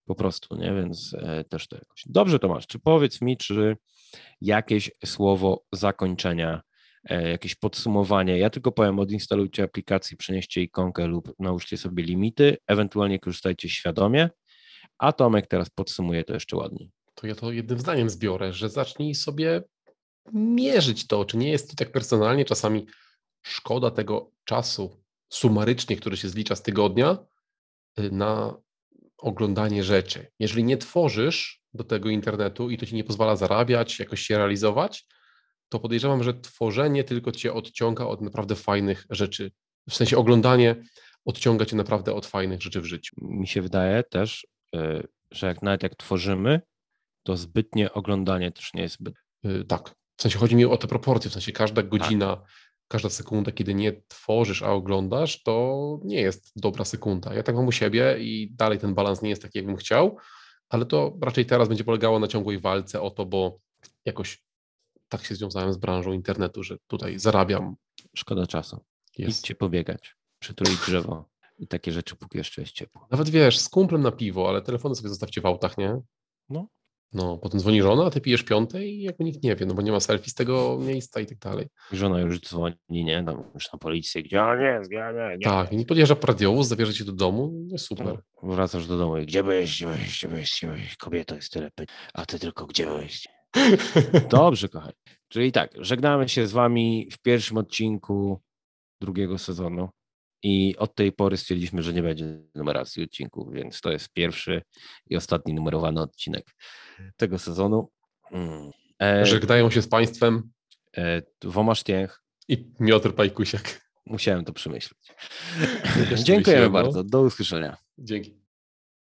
po prostu, nie? Więc e, też to jakoś. Dobrze Tomasz, czy powiedz mi, czy jakieś słowo zakończenia E, jakieś podsumowanie. Ja tylko powiem, odinstalujcie aplikację, przenieście ikonkę lub nałóżcie sobie limity, ewentualnie korzystajcie świadomie, a Tomek teraz podsumuje to jeszcze ładniej. To ja to jednym zdaniem zbiorę, że zacznij sobie mierzyć to, czy nie jest to tak personalnie czasami szkoda tego czasu sumarycznie, który się zlicza z tygodnia y, na oglądanie rzeczy. Jeżeli nie tworzysz do tego internetu i to ci nie pozwala zarabiać, jakoś się realizować, to podejrzewam, że tworzenie tylko cię odciąga od naprawdę fajnych rzeczy. W sensie oglądanie odciąga cię naprawdę od fajnych rzeczy w życiu. Mi się wydaje też, y, że jak nawet jak tworzymy, to zbytnie oglądanie też nie jest zbyt. Y, tak. W sensie chodzi mi o te proporcje, w sensie każda tak. godzina, tak. każda sekunda, kiedy nie tworzysz, a oglądasz, to nie jest dobra sekunda. Ja tak mam u siebie i dalej ten balans nie jest taki, jakbym chciał, ale to raczej teraz będzie polegało na ciągłej walce o to, bo jakoś tak się związałem z branżą internetu, że tutaj zarabiam. Szkoda czasu. Jest. Idźcie pobiegać, przytulić drzewo i takie rzeczy, póki jeszcze jest ciepło. Nawet wiesz, z kumplem na piwo, ale telefony sobie zostawcie w autach, nie? No. No, potem dzwoni żona, a ty pijesz piątej i jakby nikt nie wie, no bo nie ma selfie z tego miejsca i tak dalej. Żona już dzwoni, nie? Tam już na policję, gdzie on jest, gdzie on jest. Tak, i podjeżdża radiowóz, zabierze cię do domu, no super. No, wracasz do domu i gdzie byłeś, gdzie byłeś, gdzie byłeś, gdzie byłeś, kobieto jest tyle pytań, a ty tylko gdzie byłeś. Dobrze, kochani. Czyli tak, żegnamy się z Wami w pierwszym odcinku drugiego sezonu i od tej pory stwierdziliśmy, że nie będzie numeracji odcinków, więc to jest pierwszy i ostatni numerowany odcinek tego sezonu. Mm. E, Żegnają się z Państwem e, Womasz Tięch i Miotr Pajkusiak. Musiałem to przemyśleć. Dziękujemy bardzo. Do usłyszenia. Dzięki.